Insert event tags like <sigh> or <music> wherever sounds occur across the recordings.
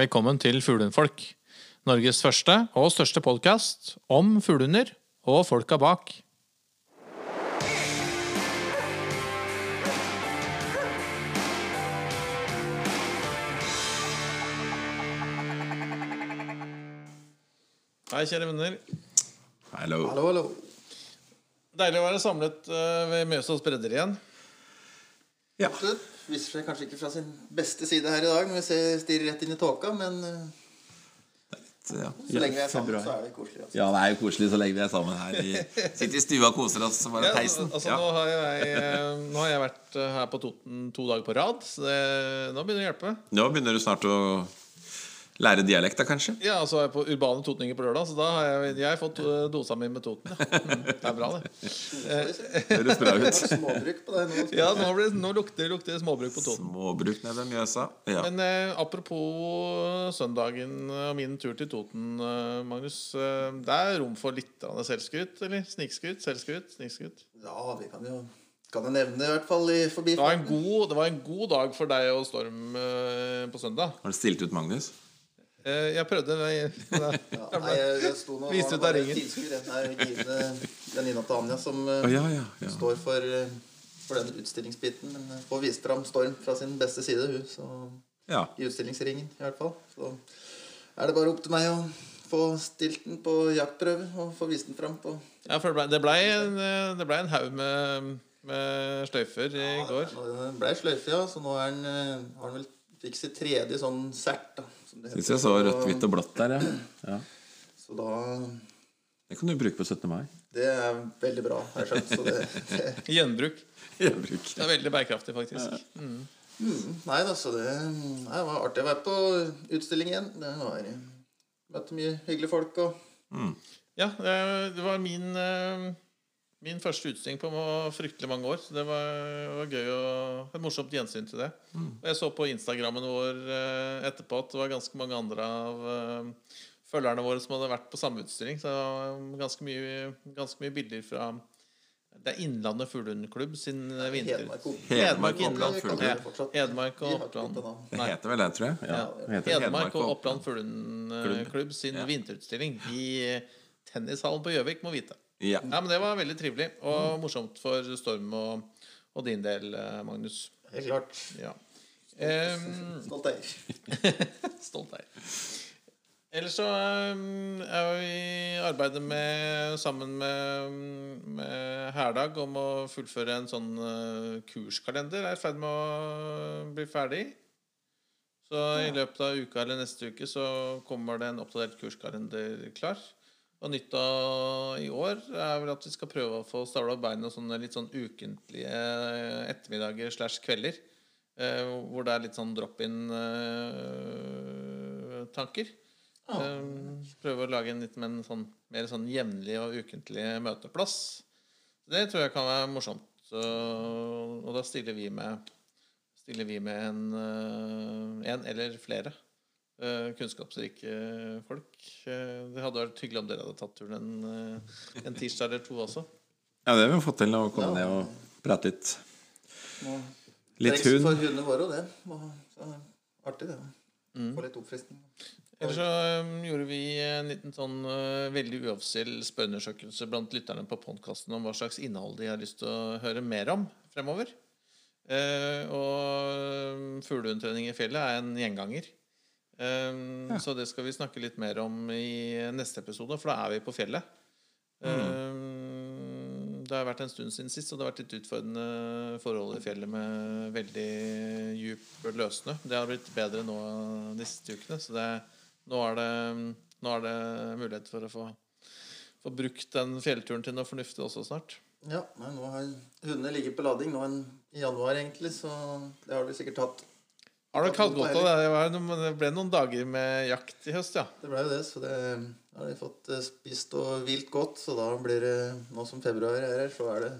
Velkommen til Fuglehundfolk. Norges første og største podkast om fuglehunder og folka bak. Hei, kjære venner. Hallo. Hallo, hallo. Deilig å være samlet eh, ved Mjøsas bredder igjen. Ja. Det viser seg kanskje ikke fra sin beste side her i dag når vi ser stirrer rett inn i tåka, men eh, ja. så lenge vi er sammen, så er det koselig. Altså. Ja, det er jo koselig så lenge vi er sammen her. I, sitter i stua og koser oss bare Ja, peisen. altså, nå, har jeg, eh, nå har jeg vært eh, her på Toten to dager på rad, så det, nå begynner det å hjelpe. Nå begynner du snart å lære dialekt, da, kanskje? Ja, og så er jeg på Urbane Totninger på lørdag, så da har jeg, jeg har fått eh, dosa mi med Toten. Ja. Mm, det er bra, det. Høres bra ut. <laughs> småbruk på deg nå. Ja, nå, blir, nå lukter, lukter det småbruk på Toten. Småbruk nede ved Mjøsa. Ja. Men eh, apropos søndagen og min tur til Toten, eh, Magnus. Eh, det er rom for litt selvskryt, eller? Snikskryt? Selvskryt? Snikskryt? Ja, vi kan jo, kan jeg nevne i hvert fall i forbi. Det var, en god, det var en god dag for deg og Storm eh, på søndag. Har du stilt ut Magnus? Eh, jeg prøvde men jeg, <laughs> Ja, nei, jeg, sto nå Viste ut av ringen. venninna til Anja, som uh, ja, ja. ja. står for, uh, for den utstillingsbiten. Men uh, får vist fram Storm fra sin beste side, hun. Så, ja. I utstillingsringen, i hvert fall. Så er det bare opp til meg å få stilt den på jaktprøve og få vist den fram på Ja, for det ble, ble en, det ble en haug med, med sløyfer i går. Det blei sløyfe, ja. Så nå er den, har den vel fikk sitt tredje sånn sert. da som det Syns jeg så rødt, hvitt og blått der, ja. ja. Så da Det kan du bruke på 17. mai. Det er veldig bra, har jeg skjønt. Så det, det <laughs> Gjenbruk. <laughs> Gjenbruk. Det er veldig bærekraftig, faktisk. mm, Nei da, så det, nei, det var artig å være på utstilling igjen. Det var Møtte mye hyggelige folk og Ja, det det var min, eh, min første utstilling på fryktelig mange år. Så det var, var gøy og et morsomt gjensyn til det. Og jeg så på Instagrammen vår eh, etterpå at det var ganske mange andre av eh, følgerne våre som hadde vært på samme utstilling. Så det var ganske mye, ganske mye bilder fra Det er Innlandet fuglehundklubb sin eh, vinter... Hedmark og. Oppland fuglehund. Det. Hedmark og Oppland. Det heter vel det, tror jeg. Ja. Ja. Hedmark og Oppland Fuglehundklubb sin Ja. vinterutstilling i tennishallen på Gjøvik, må vite. Ja. Ja, men Det var veldig trivelig og morsomt for Storm og, og din del, eh, Magnus. Helt klart. Ja. Ehm, Stolt eier. <laughs> stolt deg Ellers så ehm, er vi i arbeidet med, sammen med, med Herdag om å fullføre en sånn Kurskalender kurskalender. Er i ferd med å bli ferdig. Så i løpet av uka eller neste uke så kommer det en oppdatert kurskalender klar. Og nytt av i år er vel at vi skal prøve å få stavla opp beina sånne litt sånn ukentlige ettermiddager slash kvelder. eh, hvor det er litt sånn drop-in-tanker. prøve å lage en litt mer sånn, mer sånn jevnlig og ukentlig møteplass. Det tror jeg kan være morsomt. Så, og da stiller vi med Stiller vi med en, eh, en eller flere eh, kunnskapsrike folk. Eh, Det hadde vært hyggelig om dere hadde tatt turen en, eh, en tirsdag eller to også. ja, det har vi fått til å komme ned og prate litt. Må- Litt hund. for hund. hundene våre og det. Må- Artig, det. Få litt oppfriskning. Ellers så um, gjorde vi en liten sånn uh, veldig uoffisiell spørreundersøkelse blant lytterne på podkasten om hva slags innhold de har lyst til å høre mer om fremover. Eh, og um, fuglehundtrening i fjellet er en gjenganger. Um, Så det skal vi snakke litt mer om i neste episode, for da er vi på fjellet. Um, det har vært en stund siden sist, og det har vært litt utfordrende forhold i fjellet med veldig djup løssnø. Det har blitt bedre nå de siste ukene, så det, nå, er det, nå er det mulighet for å få, få brukt den fjellturen til noe fornuftig også snart. Ja, men nå har hundene ligget på lading nå en, i januar, egentlig, så det har de sikkert hatt. Har dere hatt godt av det? Det, var, det ble noen dager med jakt i høst, ja. Det ble jo det, så det har de fått eh, spist og vilt godt. Så da blir det, nå som februar er her, så er det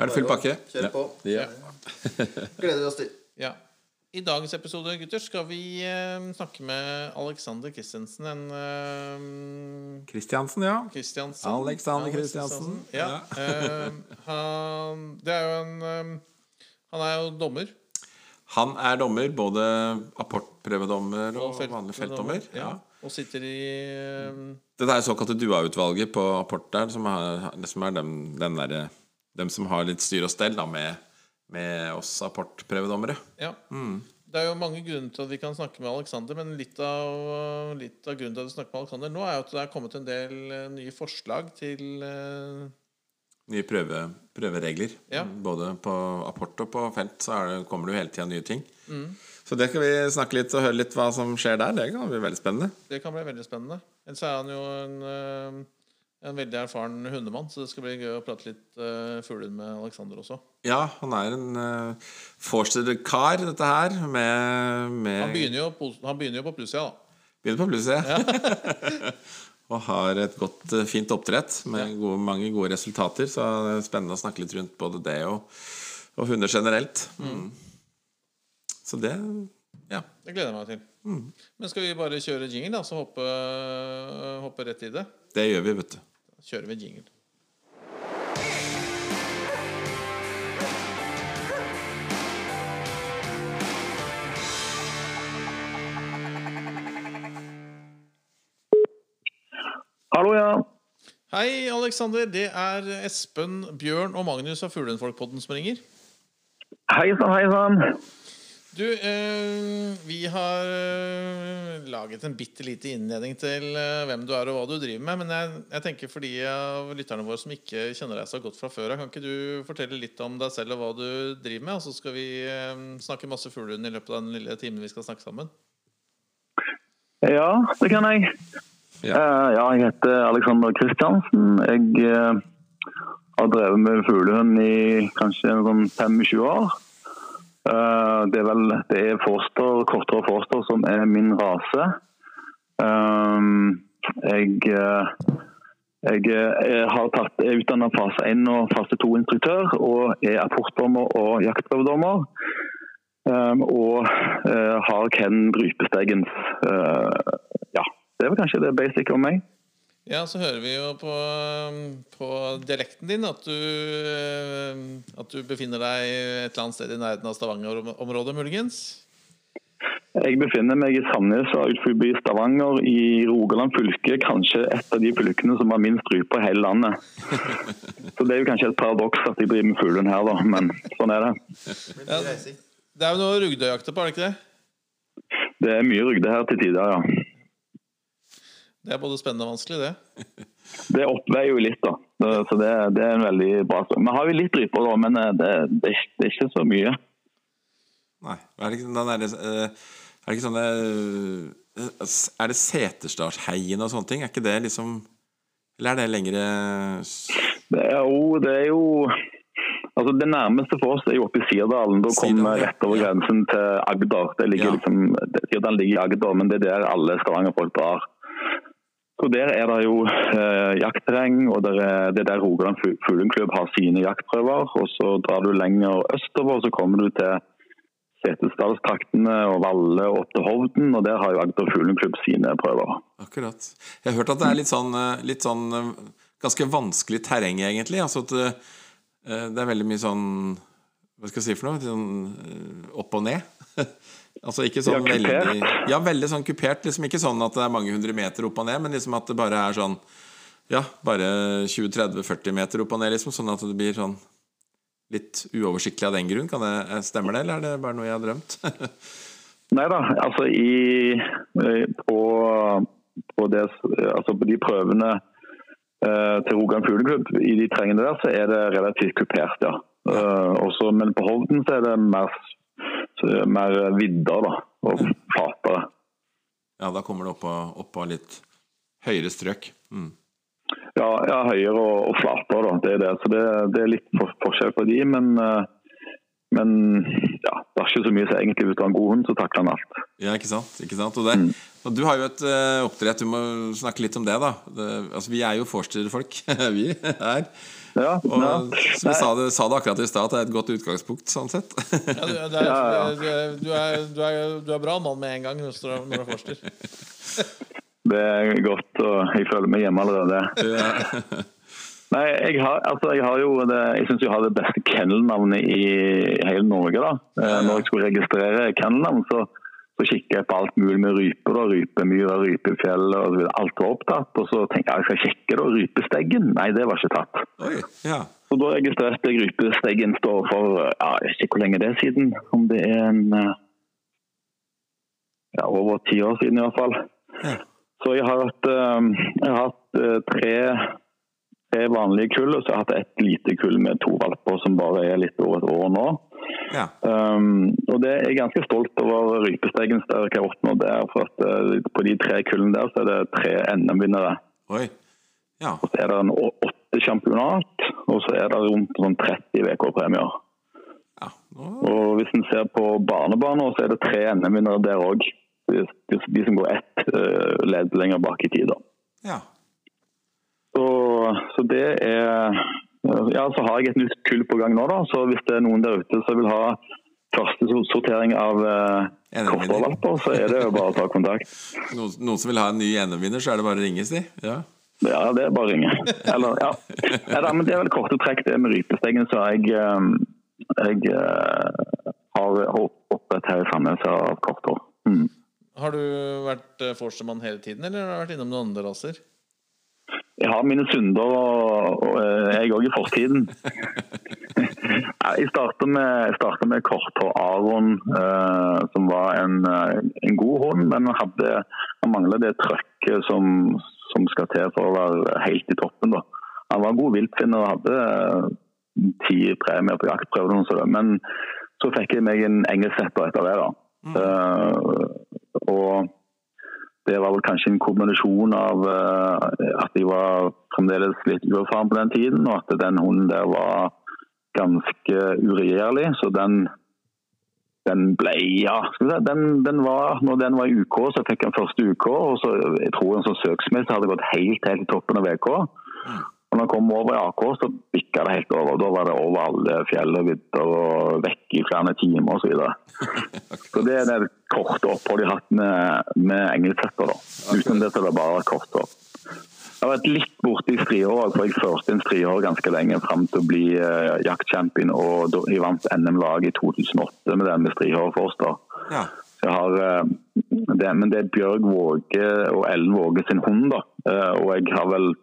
Er det full pakke? Kjøre på. Ja. <laughs> Gleder vi oss til. ja. I dagens episode gutter, skal vi eh, snakke med Alexander Christensen. En eh, Kristiansen, ja. Kristiansen. Alexander Alex Kristiansen. Ja. eh, han, det er jo en eh, Han er jo dommer. Han er dommer, både apportprøvedommer og, felt- vanlig feltdommer. Ja. Og sitter i eh, Det er såkalte Dua-utvalget på apport der, som er, som er dem, den derre dem som har litt styr og stell da, med, med oss apportprøvedommere. Ja. Det er jo mange grunner til at vi kan snakke med Alexander, men litt av, litt av grunnen til at vi snakker med Alexander nå, er jo at det er kommet en del eh, nye forslag til eh, Nye prøve, prøveregler. Ja. Både på apport og på felt så er det, kommer det jo hele tida nye ting. Mm. Så det skal vi snakke litt og høre litt hva som skjer der. Det kan bli veldig spennende. Det kan bli veldig spennende. Ellers er han jo en, eh, en veldig erfaren hundemann, så det skal bli gøy å prate litt uh, fugler med Alexander også. Ja, han er en uh, Forster-kar, dette her, med, med Han begynner jo på, han begynner jo på plussida, da. Begynner på plusset. <laughs> og har et godt, eh, fint oppdrett med gode, mange gode resultater. Så det er spennende å snakke litt rundt både det og, og hunder generelt. Mm. Så det Ja. Det gleder jeg meg til. Men skal vi bare kjøre jingle, da, så hoppe, hoppe rett i det? Det gjør vi, vet du. Da kjører vi jingle. Hei, Alexander. Det er Espen, Bjørn og Magnus av Fuglehundfolkpodden som ringer. Hei sann, hei sann. Du, eh, vi har eh, laget en bitte lite innledning til eh, hvem du er og hva du driver med. Men jeg, jeg tenker for de av lytterne våre som ikke kjenner deg så godt fra før kan ikke du fortelle litt om deg selv og hva du driver med? Og så skal vi eh, snakke masse fuglehund i løpet av den lille timen vi skal snakke sammen. Ja, det kan jeg. Ja. Eh, ja, jeg heter Alexander Kristiansen. Jeg eh, har drevet med fuglehund i kanskje sånn 25 år. Eh, det er vel det er forster, kortere forster som er min rase. Jeg jeg eh, har tatt, utdannet fase 1 og fase 2-instruktør og er apportdommer og jaktprøvedommer. Og har Ken Drypestegens Ja, det var kanskje det basic om meg. Ja, så hører vi jo på, på dialekten din at du, eh, at du befinner deg et eller annet sted i nærheten av Stavanger-området, muligens? Jeg befinner meg i Sandnes og utenfor Stavanger i Rogaland fylke. Kanskje et av de fylkene som har minst ryper i hele landet. <laughs> Så det er jo kanskje et paradoks at de driver med fuglehund her, da. Men sånn er det. Reising. Det er jo noe Rugdøyjakter på, er det ikke det? Det er mye rugde her til tider, ja. Det er både spennende og vanskelig, det. Det oppveier jo litt, da. Så det, det er en veldig bra sak. Vi har jo litt ryper, da, men eh, det, det, det er ikke så mye. Nei. Er det ikke, den der, eh, er det ikke sånne Er det Setersdalsheien og sånne ting? Er ikke det liksom Eller er det lengre Det er jo, det er jo Altså Det nærmeste for oss er jo oppe i Sirdalen. Da kommer vi rett over grensen til Agder. Det ligger Ja. liksom, Sirdalen ligger i Agder, men det er der alle skavanger folk drar. Så Der er det jo eh, jaktterreng, og der er, det er der Rogaland fugleklubb har sine jaktprøver. og Så drar du lenger østover, så kommer du til Setesdalstraktene og Valle og opp til Hovden. og Der har jo Agder fugleklubb sine prøver. Akkurat. Jeg har hørt at det er litt sånn, eh, litt sånn eh, ganske vanskelig terreng, egentlig. Altså at eh, det er veldig mye sånn Hva skal jeg si for noe? Sånn opp og ned. <laughs> altså ikke sånn Ja, veldig Ja, veldig sånn kupert. Liksom ikke sånn at det er mange hundre meter opp og ned, men liksom at det bare er sånn Ja, bare 20-30-40 meter opp og ned, liksom. Sånn at det blir sånn litt uoversiktlig av den grunn. Kan det, stemme det, eller er det bare noe jeg har drømt? <laughs> Nei da, altså i, eh, på, på, det, altså på de prøvene eh, til Rogan fugleklubb, i de trengene der, så er det relativt kupert, ja. Eh, også, men på Hovden så er det mer, mer vidder da, og flatere. ja, da kommer det opp av, opp av litt høyere strøk. Mm. Ja, ja høyere og, og flatere, da. Det er det. Så det, det er litt forskjell på de, men, eh, men ja, det er ikke så mye som egentlig hvis du har en god hund, så takler han alt. Ja, ikke sant? Ikke sant? Og, det, og du har jo et uh, oppdrett, du må snakke litt om det, da. Det, altså, vi er jo vorsterfolk, <laughs> vi her. Ja, Og, ja. som vi sa det, sa det akkurat i stad, at det er et godt utgangspunkt, sånn sett. <laughs> Ja, du, er. Du, er, du, er, du, er, du er bra mann med en gang når du er- når du er forster. Det er godt, og jeg føler meg hjemme allerede. <laughs> Nei, jeg har, altså, jeg har jo det, jeg synes jeg har det beste kennelnavnet i hele Norge. da. Eh. Når jeg skulle registrere kennelnavn, så, så kikker jeg på alt mulig med ryper. da, Rypemyra, rypefjell og. Alt var opptatt. Og så tenker jeg jeg skal sjekke da, Rypesteggen. Nei, det var ikke tatt. Oi, ja. Så da registrerte jeg Rypesteggen står for ja, jeg vet ikke hvor lenge det er siden. Om det er en eh, ja, over ti år siden i hvert fall. Ja. Så jeg har hatt, eh, jeg har hatt tre, tre vanlige kull, og så har jeg hatt et lite kull med to valper som bare er litt over et år nå. ja. Um, og det er jeg ganske stolt over Rypestegen der jeg har oppnådd der. For at uh, på de tre kullene der så er det tre NM-vinnere. Ja. Så er det en åtte championat, og så er det rundt sånn 30 VK-premier. ja. Oh. Og hvis en ser på barnebaner, så er det tre NM-vinnere der òg. De, de, de som går ett uh, ledd lenger bak i tid. da. ja. Så, så det er Ja, så har jeg et nytt kull på gang nå, da. Så hvis det er noen der ute som vil ha første sortering av eh, NM-vinner. så er det jo bare å ta kontakt. Noen, noen som vil ha en ny NM-vinner, så er det bare å ringe, si. Ja. Ja, det er bare å ringe. Eller, ja. Nei, men det er vel korte trekk, det med rypestengen. Så jeg, eh, jeg eh, har opprettet her i Sandnes av korthår. Mm. Har du vært eh, forstemann hele tiden, eller har du vært innom noen andre raser? Jeg har mine synder, og, og eh, jeg òg i fortiden. <laughs> Jeg startet med, jeg startet med korthår Aron, eh, som var en, eh, en god hund, men han, hadde, han manglet det trøkket som, som skal til for å være helt i toppen. Da. Han var en god viltfinner og hadde eh, ti premier på jaktprøven, men så fikk jeg meg en engelsetter etter det. da. Eh, og det var vel kanskje en kombinasjon av eh, at jeg var fremdeles litt uerfaren på den tiden, og at den hunden der var ganske uregjerlig. Så den, den ble Ja, skal vi Den, den var, når den var i UK, så fikk han første UK. Og så jeg tror en sånn søksmessig hadde gått helt, helt i toppen av VK. Og når jeg kom over i AK, så bikka det helt over. Da var det over alle fjell og vidder og vekk i flere timer osv. Så, videre. <laughs> så det er det korte oppholdet de har hatt med, med da. Uten det så har det bare vært kort. da. Jeg har vært litt borte i strihår, for jeg førte inn strihår ganske lenge fram til å bli uh, jaktchampion. Og jeg vant NM-laget i 2008 med den med strihår Forster. ja. Så Jeg har, eh, det, men det er Bjørg Våge og Ellen Våge sin hund. da. Eh, Og jeg har vel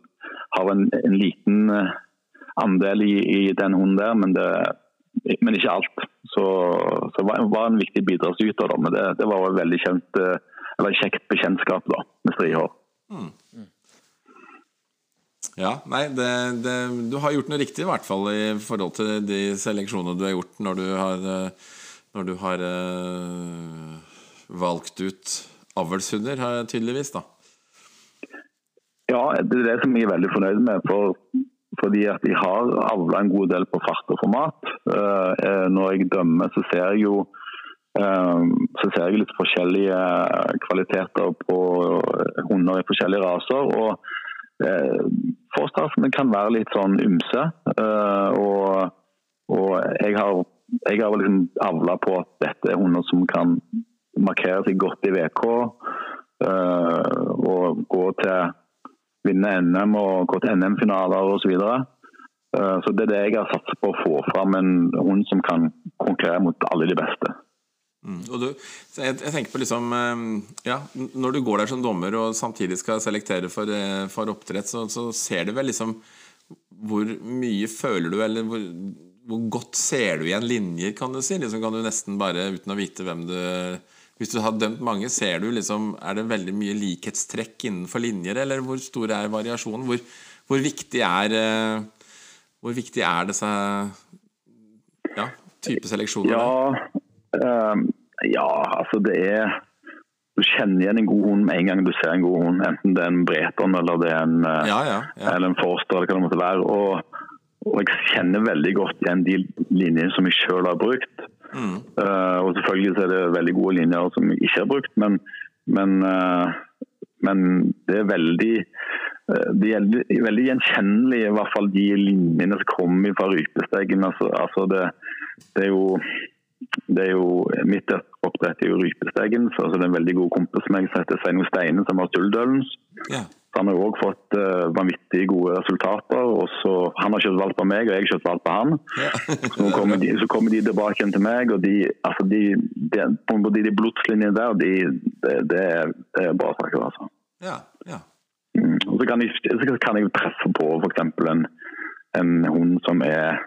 har en, en liten eh, andel i, i den hunden der, men, det, men ikke alt. Så, så var, var en viktig bidragsyter. da, Men det, det var et veldig kjent, eh, eller kjekt bekjentskap da, med strihår. Ja, nei, det, det, du har gjort noe riktig i hvert fall i forhold til de seleksjonene du har gjort når du har, eh, når du har eh, valgt ut avlshunder, tydeligvis, da. Ja, det er det som jeg er veldig fornøyd med. For, fordi at jeg har avla en god del på fart og format. Eh, eh, når jeg dømmer, så ser jeg jo eh, så ser jeg litt forskjellige kvaliteter på hunder i forskjellige raser. og Forstraffene kan være litt sånn ymse. og, og jeg har, jeg har liksom avla på at dette er hunder som kan markere seg godt i VK. og gå til vinne NM og gå til NM-finaler osv. Så. Eh, så det er det jeg har satset på å få fram en hund som kan konkurrere mot alle de beste. Mm. Du, jeg, jeg tenker på liksom eh, Ja, når du går der som dommer og samtidig skal selektere for, eh, for oppdrett, så, så ser du vel liksom Hvor mye føler du, eller hvor, hvor godt ser du igjen linjer, kan du si? Liksom kan du nesten bare, uten å vite hvem du Hvis du har dømt mange, ser du liksom Er det veldig mye likhetstrekk innenfor linjer, eller hvor stor er variasjonen? Hvor, hvor viktig er eh, Hvor viktig er disse ja, type seleksjoner? Ja, øh, ja, altså det er Du kjenner igjen en god hund med en gang du ser en god hund. Enten det er en Breton eller det er en, eh, ja, ja, ja. eller en Forster eller hva det måtte være. Og, og jeg kjenner veldig godt igjen de linjene som jeg sjøl har brukt. Mm. Eh, og selvfølgelig er det veldig gode linjer som jeg ikke har brukt, men, men, eh, men det er veldig det de er veldig, gjenkjennelig i hvert fall de linjene som kommer fra rypestegen. Altså, altså det, det, er jo, det er jo Mitt oppdrett er jo rypestegen, så altså det er en veldig god kompis som heter Sveinung Steine, som har Suldølens. ja. Så han har jo òg fått uh, vanvittig gode resultater. og så, Han har kjøpt valp av meg, og jeg har kjøpt valp av han. Ja. Så, kommer de, så kommer de tilbake igjen til meg, og de, altså de, de, på de, de blodslinjene der, de, det, det, er, det er bra saker. altså. ja, ja. Mm. Og så kan jeg, så kan jeg presse på f.eks. En, en hund som er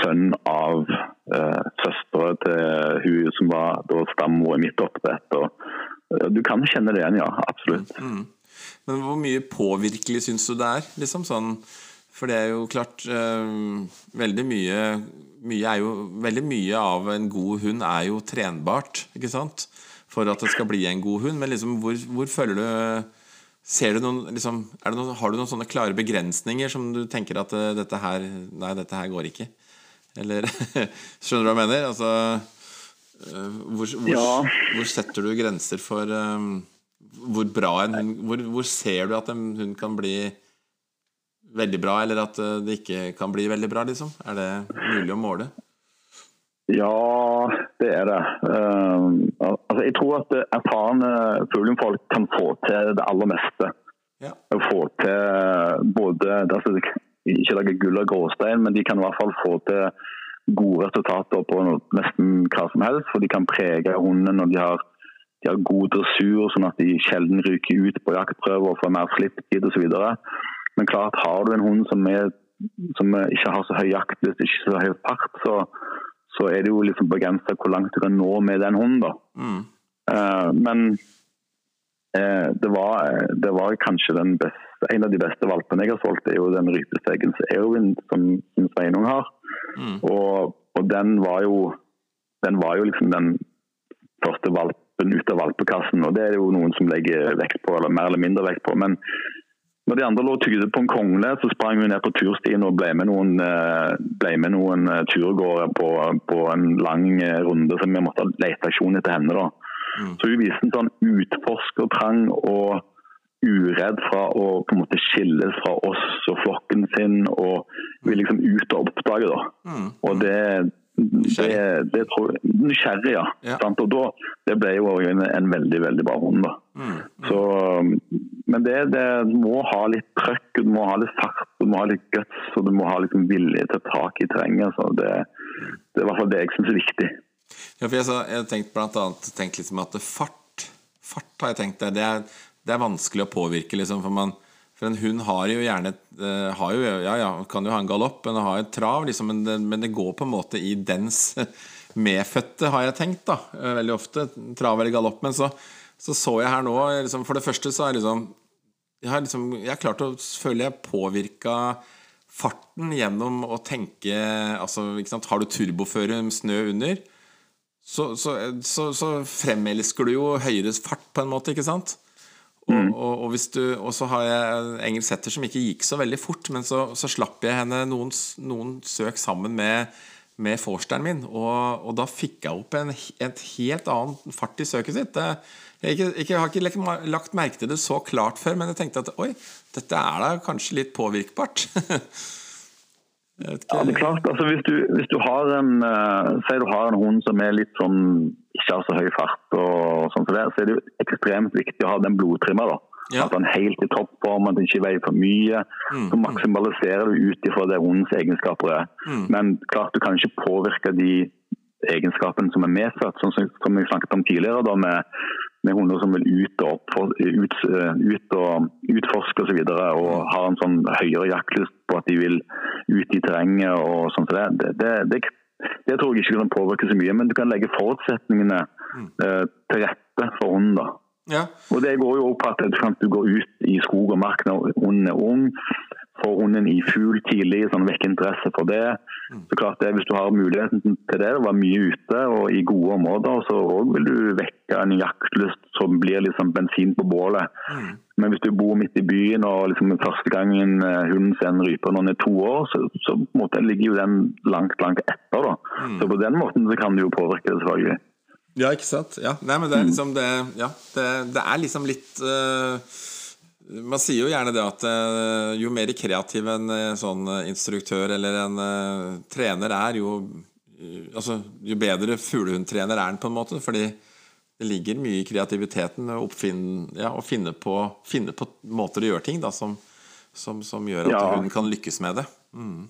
sønn av uh, søstera til hun som var da stammoren i mitt oppdrett. og uh, Du kan kjenne det igjen, ja. Absolutt. Mm. Men hvor mye påvirkelig syns du det er? Liksom sånn, for det er jo klart øh, Veldig mye, mye jo, Veldig mye av en god hund er jo trenbart, ikke sant? For at det skal bli en god hund. Men liksom, hvor, hvor føler du Ser du noen, liksom, noen, Har du noen sånne klare begrensninger som du tenker at uh, dette her Nei, dette her går ikke? Eller <laughs> Skjønner du hva jeg mener? Altså uh, hvor, hvor, Ja. hvor setter du grenser for um, hvor bra en hund hvor, hvor ser du at en hund kan bli veldig bra, eller at uh, det ikke kan bli veldig bra, liksom? Er det mulig å måle? Ja, det er det. Uh, altså, jeg tror at erfarne fuglefolk kan få til det aller meste. Ja. Få til både altså, Ikke lage gull og gråstein, men de kan i hvert fall få til gode resultater på nesten hva som helst. For de kan prege hunden når de har, de har god dressur, sånn at de sjelden ryker ut på jaktprøver og får mer slipptid osv. Men klart, har du en hund som, er, som ikke har så høy jaktlyst, ikke så høy fart, så, så er det jo liksom begrensa hvor langt du kan nå med den hunden. da. Mm. Eh, men eh, det, var, det var kanskje den beste, en av de beste valpene jeg har solgt, er jo den rypestegens Eowyn som, som Sveinung har. Mm. Og, og den var jo den var jo liksom den første valpen ut av valpekassen, og det er det jo noen som legger vekt på, eller mer eller mindre vekt på. Men når de andre lå og tygde på en kongle, så sprang hun ned på turstien og ble med noen, eh, ble med noen eh, turgåere på, på en lang eh, runde, så vi måtte ha leteaksjon etter henne. da. Mm. Så hun viste en sånn utforskertrang og uredd fra å på en måte skilles fra oss og flokken sin, og vil liksom ut og oppdage. da. Mm. Og det, det, det tror Nysgjerrig, ja. Ja. Og da, det ble jo en, en veldig veldig bra hund. da. Mm. Så, men det, det må ha litt trøkk, du må ha litt fart, du må ha litt guts og du må ha liksom vilje til tak i terrenget. Så det, det er i hvert fall det jeg syns er viktig. Ja, for jeg, så, jeg har tenkt blant annet tenkt liksom at fart Fart har jeg tenkt det, det er, det er vanskelig å påvirke, liksom. For, man, for en hund har jo gjerne eh, har jo, Ja, ja, kan jo ha en galopp, men har et trav, liksom, men, det, men det går på en måte i dens <laughs> medfødte, har jeg tenkt, da. eh, Veldig ofte. Trav eller galopp. Men så så, så jeg her nå liksom, For det første så er liksom Jeg har liksom Jeg har klart å føle jeg påvirka farten gjennom å tenke altså, Har du turboføre snø under, så, så, så fremelsker du jo høyere fart på en måte, ikke sant? Og, og, og, du, og så har jeg en engelsk setter som ikke gikk så veldig fort, men så, så slapp jeg henne noen, noen søk sammen med, med forsteren min, og, og da fikk jeg opp en, et helt annen fart i søket sitt. Det, jeg, ikke, ikke, har ikke lagt merke til det så klart før, men jeg tenkte at oi, dette er da kanskje litt påvirkbart. <laughs> Ja, det er klart. Altså, hvis, du, hvis du har en uh, du har en hund som er litt sånn ikke har så høy fart, og sånn som det, så er det jo ekstremt viktig å ha den blodtrimma. Ja. At den er helt i toppform, at den ikke veier for mye. Mm, Så maksimaliserer du ut ifra det hundens egenskaper er. Mm. Men klart du kan ikke påvirke de egenskapene som er medfødt, sånn som, som vi snakket om tidligere, da, med, med hunder som vil ut og, opp, ut, eh, ut og utforske osv. Og, så og har en sånn høyere jaktlyst på at de vil ut i terrenget og sånt. som det. Det, det, det, tror jeg ikke kan påvirke så mye, men du kan legge forutsetningene eh, til rette for hunden. da. Ja. Og Det går jo på at du går ut i skog og mark når hunden er ung. Får hunden i fugl tidlig, sånn vekke interesse for det. Så klart det, Hvis du har muligheten til det, være mye ute og i gode områder, så vil du vekke en jaktlyst som blir liksom bensin på bålet. Men hvis du bor midt i byen og liksom første gangen eh, hunden ser en rype når den er to år, så, så måte ligger jo den langt langt etter. da. Så på den måten så kan du jo påvirke det, selvfølgelig. Ja, ikke sant? Ja. Nei, men det er liksom det Ja, det, det er liksom litt eh, Man sier jo gjerne det at eh, jo mer kreativ en eh, sånn eh, instruktør eller en trener er, jo Altså, jo bedre fuglehundtrener er han, på en måte. Fordi det ligger mye i kreativiteten å ja, finne, på, finne, på, måter å gjøre ting da, som, som, som gjør at ja. hunden kan lykkes med det. Mm.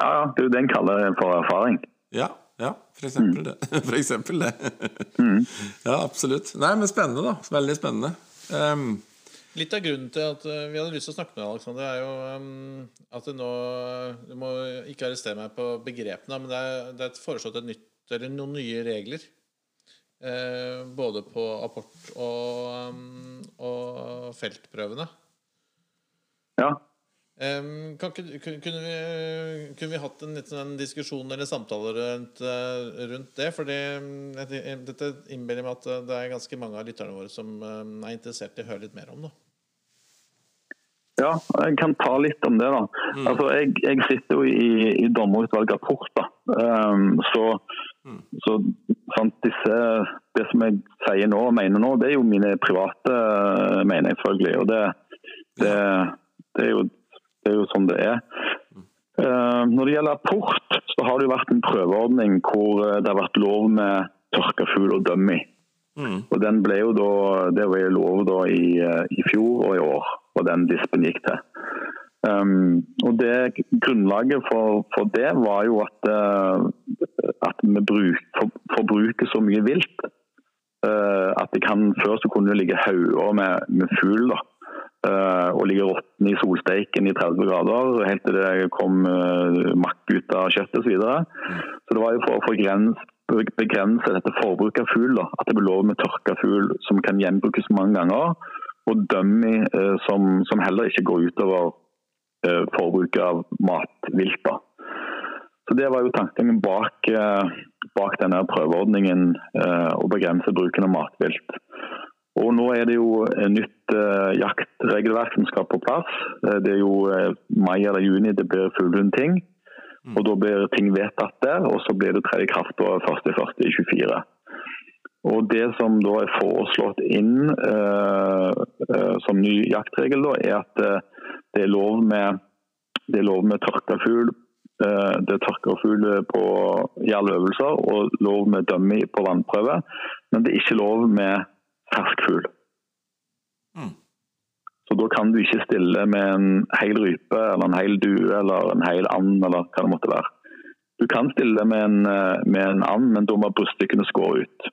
Ja, det er jo det en kaller for erfaring. Ja, ja for eksempel det. <laughs> For eksempel det. mm. <laughs> Ja, absolutt. Nei, men spennende, da. Veldig spennende. Um, Litt av grunnen til at eh, vi hadde lyst til å snakke med deg, Alexander, er jo um, at det nå Du må ikke arrestere meg på begrepene, men det er, det er foreslått nytt, eller noen nye regler. Eh, både på apport og, um, og feltprøvene. Ja. Um, kan, kunne, vi, kunne, vi, hatt en liten sånn diskusjon eller samtale rundt, uh, rundt det? For dette innbiller meg at det er ganske mange av lytterne våre som er interessert i å høre litt mer om det. Ja, jeg kan ta litt om det. da. Mm. Altså, jeg, jeg, sitter jo i, i dommerutvalget rapport. da. Um, så, mm. så sant, disse, det som jeg sier nå og mener nå, det er jo mine private uh, meninger, selvfølgelig. Og det, det, det, er jo, det, er jo, sånn det er. Uh, når det gjelder apport, så har det jo vært en prøveordning hvor uh, det har vært lov med tørka fugl og dummy. Mm. Og den ble jo da, Det var lov da i, uh, i fjor og i år og den dispen gikk til. Um, og det Grunnlaget for, for, det var jo at, at vi bruk, for, forbruker så mye vilt uh, at det kan før så kunne det ligge hauger med, med fugl uh, og ligger råtne i solsteiken i 30 grader helt til det kom makk ut av kjøttet osv. Så, videre. så det var jo for å begrense, begrense dette forbruket av fugl at det ble lov med tørka fugl som kan gjenbrukes mange ganger og dummy eh, som, som, heller ikke går utover eh, forbruket av matvilt. Så Det var jo tanken bak, eh, bak denne prøveordningen å begrense bruken av matvilt. Og Nå er det jo et nytt jaktregelverk som skal på plass. Det er jo mai eller juni det blir fuglehundting. Mm. Og Da blir ting vedtatt der, og så blir det tredje kraft på 1.1.24. Og Det som da er foreslått inn eh, som ny jaktregel, da, er at det er lov med, det er lov med tørka fugl det er tørka fugl på jervøvelser og lov med dummy på vannprøve. Men det er ikke lov med fersk fugl. Mm. Så Da kan du ikke stille med en hel rype eller en hel due eller en hel and eller hva det måtte være. Du kan stille med en, med en and, men da må bryststykkene skåre ut.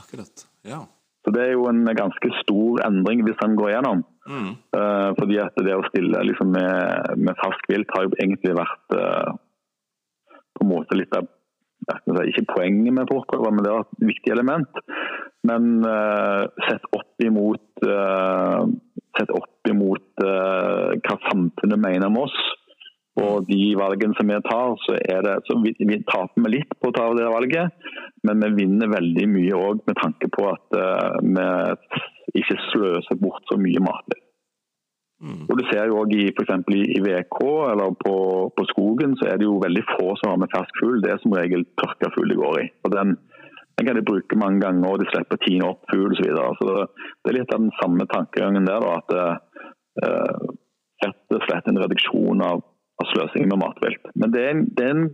Akkurat, ja. Så Det er jo en ganske stor endring hvis den går gjennom. Mm. Uh, fordi at det å stille liksom, med, med fersk vilt har jo egentlig vært uh, på en måte litt av ikke poenget med forprøver, men det er et viktig element. Men uh, sett opp imot, sett opp imot hva samfunnet mener om oss, og de valgene som vi tar, så, det, så vi, vi taper vi litt på å ta det valget. Men vi vinner veldig mye òg med tanke på at uh, vi ikke sløser bort så mye mat. Mm. Og du ser jo også i, for i, i VK eller på, på, skogen, så er det jo veldig få som har med fersk fugl. Det er som regel tørka fugl de går i. Og den, den, kan de bruke mange ganger, og de slipper tine opp fugl osv. Så, videre. så det er litt av den samme tankegangen der. Da, at uh, rett og slett en reduksjon av av sløsing med matvilt. Men det er, en, det er, en,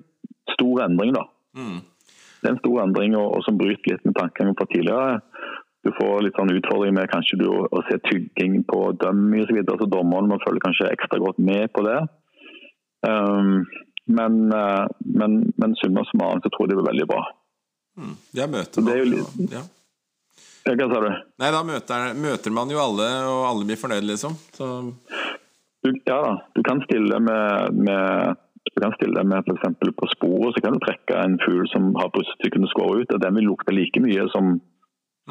stor endring, da. Mm. Det er en stor endring og, og som bryter litt med tankene fra tidligere. Du får litt sånn utfordring med kanskje du å, se tygging på dummy osv. Så, så dommerne må følge kanskje ekstra godt med på det. Um, men, uh, men, men summa summarum så tror jeg det blir veldig bra. Mm. Jeg møter man, litt, ja. Hva sa du? Nei, Da møter, møter, man jo alle, og alle blir fornøyd, liksom. Så du, ja da, du kan stille med, med du kan stille med f.eks. på sporet så kan du trekke en fugl som har bryststykkene skåret ut. og Den vil lukte like mye som,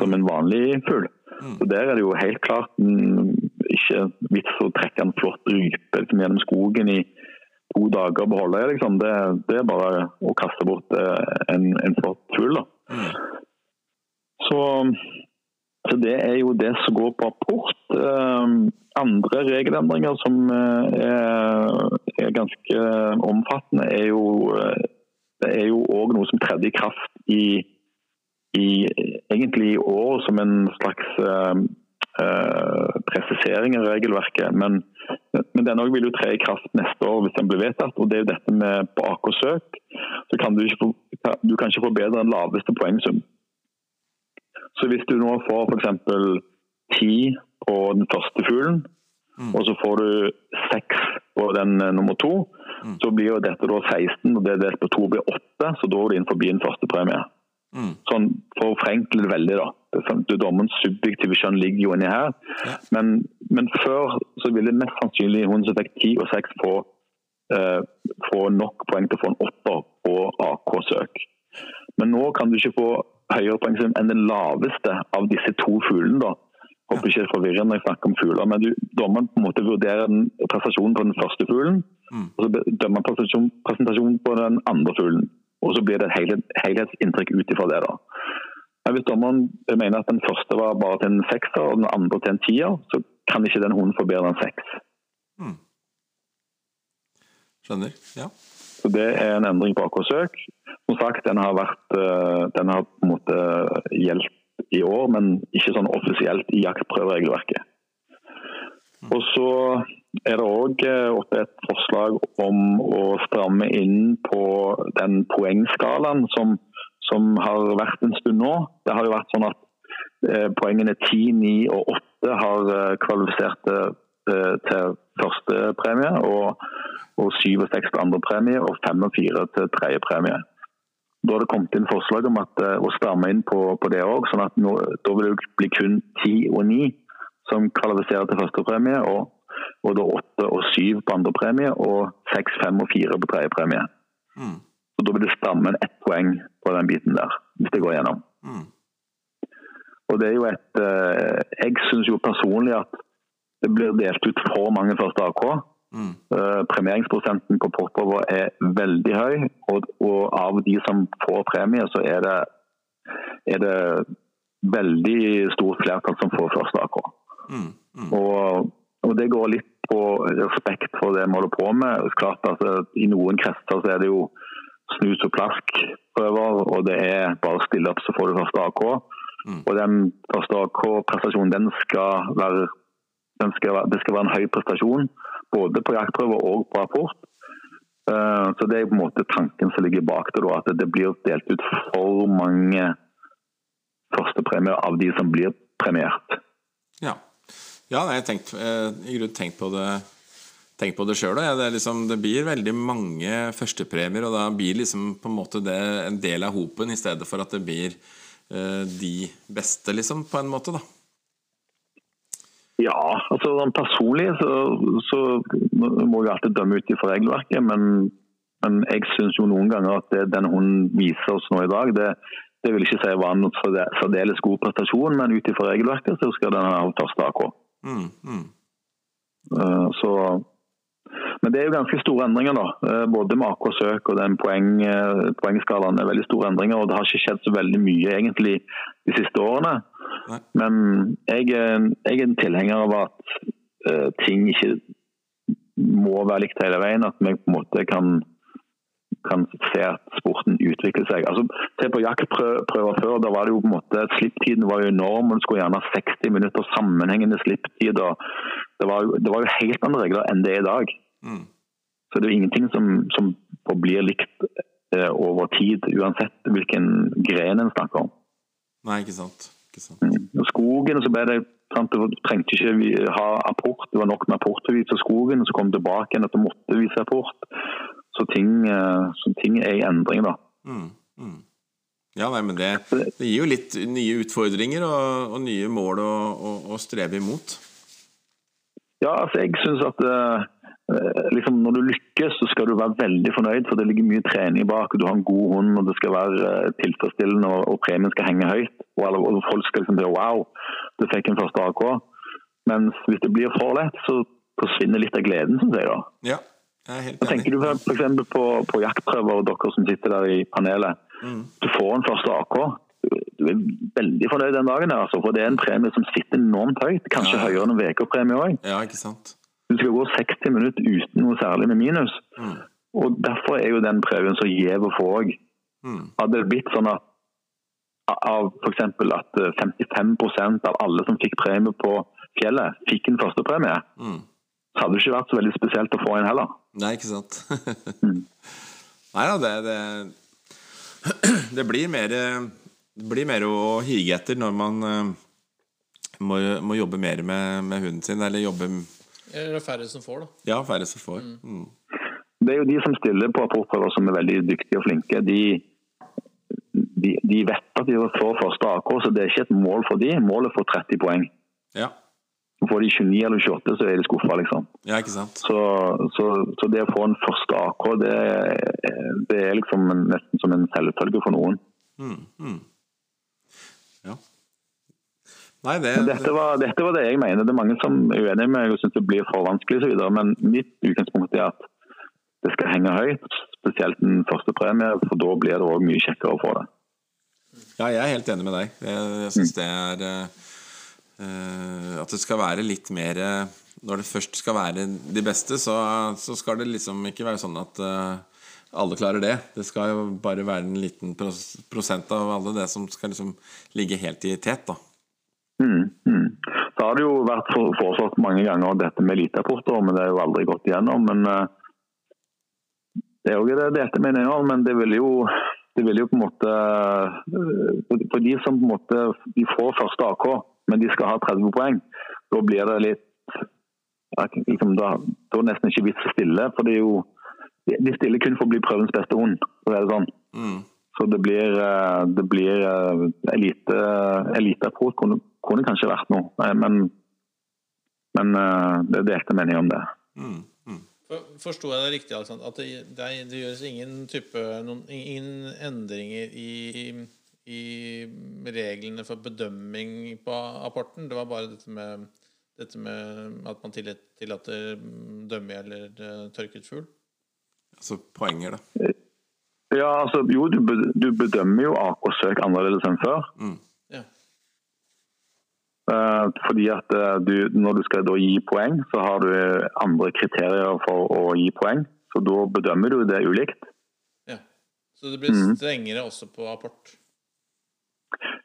som en vanlig fugl. Mm. Så Der er det jo helt klart ikke vits å trekke en flott rype liksom, gjennom skogen i to dager og beholde liksom. det. Det er bare å kaste bort eh, en, en flott fugl. Mm. Så, så, det er jo det som går på rapport. Um, andre regelendringer som eh, er, er ganske omfattende, er jo, eh, det er jo òg noe som tredde i kraft i, i, egentlig i år som en slags presisering av regelverket. Men, men den vil jo tre i kraft neste år hvis den blir vedtatt. og Det er jo dette med bak og søk. Så kan du, ikke du kan ikke få bedre enn laveste poengsum. Så hvis du nå får f.eks. ti på den første fuglen, og så får du seks på den eh, nummer to, så blir jo dette da 16, og det delt på to blir 8, så da er du inn forbi den første premie. Mm. Sånn, For å forenkle det veldig, da. Sånn, du, subjektive skjønn ligger jo inni her. Ja. Men, men før så ville mest sannsynlig hun som fikk 10 og 6 få, eh, få nok poeng til å få en åtter på AK-søk. Men nå kan du ikke få høyere poeng enn den laveste av disse to fuglene. da. Håper ikke det er forvirrende når jeg snakker om fugler, men du, dommeren på en måte vurderer den prestasjonen på den første fuglen, og så dømmer han prestasjon, presentasjonen på den andre fuglen. Og så blir det et helhetsinntrykk ut ifra det. da. Men Hvis dommeren mener at den første var bare til en sekser og den andre til en tier, så kan ikke den hunden få bedre enn seks. Skjønner. Ja. Så Det er en endring på AK-søk. Som sagt, den har, vært, eh, den har på en måte gjeldt i år, men ikke sånn offisielt i jaktprøveregelverket. Og så er det òg oppe et forslag om å stramme inn på den poengskalaen som, som har vært en stund nå. Det har jo vært sånn at eh, poengene 10, 9 og 8 har eh, kvalifisert eh, til første premie, og, og 7 og 6 til andre premie, og 5 og 4 til tredje premie. Da har det kommet inn forslag om at, eh, å stramme inn på, på det òg, sånn at nå, da vil det bli kun 10 og 9 som kvalifiserer til første premie, og, og da 8 og 7 på andre premie, og 6, 5 og 4 på tredje premie. Mm. Så Da vil det stamme ett poeng på den biten der, hvis det går gjennom. Mm. Og det er jo et eh, Jeg syns jo personlig at det blir delt ut for mange første AK. Mm. Eh, Premieringsprosenten på popover er veldig høy, og, og av de som får premie, så er det, er det veldig stort flertall som får første AK. Mm. Mm. Og, og det går litt på respekt for det vi holder på med. Klart at eh, I noen kretser så er det jo snus og plask-prøver, og det er bare stille opp så får du første AK. Mm. Og den første AK-prestasjonen den skal være den skal være, det skal være en høy prestasjon, både på jaktprøver og på rapport. Eh, Så Det er på en måte tanken som ligger bak det, da, at det blir delt ut for mange førstepremier av de som blir premiert. Ja. Ja nei, jeg har tenkt, eh, tenkt på det tenkt på det sjøl. Det, er liksom, det blir veldig mange førstepremier, og da blir liksom på en måte det en del av hopen, i stedet for at det blir eh, de beste, liksom, på en måte, da. Ja, altså sånn personlig så, så må jeg alltid dømme ut ifra regelverket, men, men jeg syns jo noen ganger at det den hun viser oss nå i dag, det, det vil ikke si var en særde- særdeles god prestasjon, men ut ifra regelverket så skal den ha første AK. Mm, mm. Eh, Så, men det er jo ganske store endringer, da. Eh, Både med AK-søk og den poeng, eh, poengskalaen er veldig store endringer. og Det har ikke skjedd så veldig mye egentlig de siste årene. Nei. Men jeg, jeg er en tilhenger av at ting ikke må være likt hele veien. At vi på en måte kan, kan se at sporten utvikler seg. Altså, Se på jaktprøver før. da var det jo på en måte Slipptiden var jo enorm. og Du skulle gjerne ha 60 minutter sammenhengende slipptid. og det var, jo, det var jo helt andre regler enn det er i dag. Mm. Så det er jo ingenting som, som blir likt eh, over tid, uansett hvilken gren en snakker om. Nei, ikke sant. Ikke sant. Og skogen så ble det sant, Du trengte ikke ha apport, det var nok med apport til å vise skogen. Så kom det tilbake igjen at du måtte vise apport. Så ting, eh, så ting er i endring, da. Mm, mm. Ja, nei, men det, det gir jo litt nye utfordringer og, og nye mål å, å, å strebe imot. Ja, altså jeg synes at eh, eh, liksom når du lykkes, så skal du være veldig fornøyd, for det ligger mye trening bak. og Du har en god hund, og det skal være tilfredsstillende, og, og premien skal henge høyt. Og, og folk skal liksom si wow, du fikk en første AK. Mens hvis det blir for lett, så forsvinner litt av gleden, syns jeg. da. Ja, Hva tenker du f.eks. På, på jaktprøver, og dere som sitter der i panelet. Mm. Du får en første AK. Du er veldig fornøyd den dagen, her, altså, for det er en premie som sitter enormt høyt. Kanskje Ja. høyere enn en VK-premie òg. Ja, ikke sant. Du skal gå 60 minutter uten noe særlig med minus. Mm. Og Derfor er jo den prøven så gjev å få òg. Mm. Hadde det blitt sånn at av f.eks. at eh, 55% av alle som fikk premie på fjellet, fikk en førstepremie, Mm. Så hadde det ikke vært så veldig spesielt å få en heller. Nei, ikke sant. <laughs> Mm. Nei da, det, det <clears throat> Det blir mer Det blir mer å hige etter når man eh, må, må jobbe mer med, med hunden sin, eller jobbe Eller det er færre som får, da. Ja, færre som får. Mm. Det er jo de som stiller på apportprøver som er veldig dyktige og flinke. De, de, de vet at de får første AK, så det er ikke et mål for de. Målet får 30 poeng. Ja. Får de 29 eller 28, så er de skuffa, liksom. ja, ikke sant. Så, så, så det å få en første AK, det, det er liksom en, nesten som en selvfølge for noen. Mm. Mm. Ja. Nei, det, Dette var, dette var det jeg mener. Det er mange som er uenige med meg og syns det blir for vanskelig osv. Men mitt utgangspunkt er at det skal henge høyt, spesielt den første premie, for da blir det òg mye kjekkere å få det. Ja, jeg er helt enig med deg. Jeg, jeg syns det er eh, At det skal være litt mer eh, Når det først skal være de beste, så, så skal det liksom ikke være sånn at eh, alle klarer det. Det skal jo bare være en liten pros prosent av alle det som skal liksom ligge helt i tet, da. Mm, mm. Så har det jo vært for- foreslått mange ganger dette med eliteapporter, men det er jo aldri gått igjennom. Men eh, det er jo det dette mener jeg, men det vil jo det vil jo på en måte eh, for de som på en måte de får første AK, men de skal ha 30 poeng, da blir det litt liksom, da, da er det nesten ikke vits å stille. For det er jo de stiller kun for å bli prøvens beste hund. Så er det sånn. Mm. Så det blir, eh, det blir eh, elite, eliteapproach kunne, kunne kanskje vært noe, Eh, men, men eh, det er delte meninger om det. Mm. Mm. Forsto jeg det riktig, Alexander? At det, det, det gjøres ingen type noen, ingen endringer i, i reglene for bedømming på apporten? Det var bare dette med, dette med at man tillater dømme eller eh, tørket fugl? Altså poenger, da. Ja, altså, jo, du, du bedømmer jo AK-søk annerledes enn før. Ja. Eh, fordi at eh, du, når du skal da gi poeng, så har du andre kriterier for å gi poeng. Så da bedømmer du det ulikt. ja. Så det blir strengere strengere også på apport?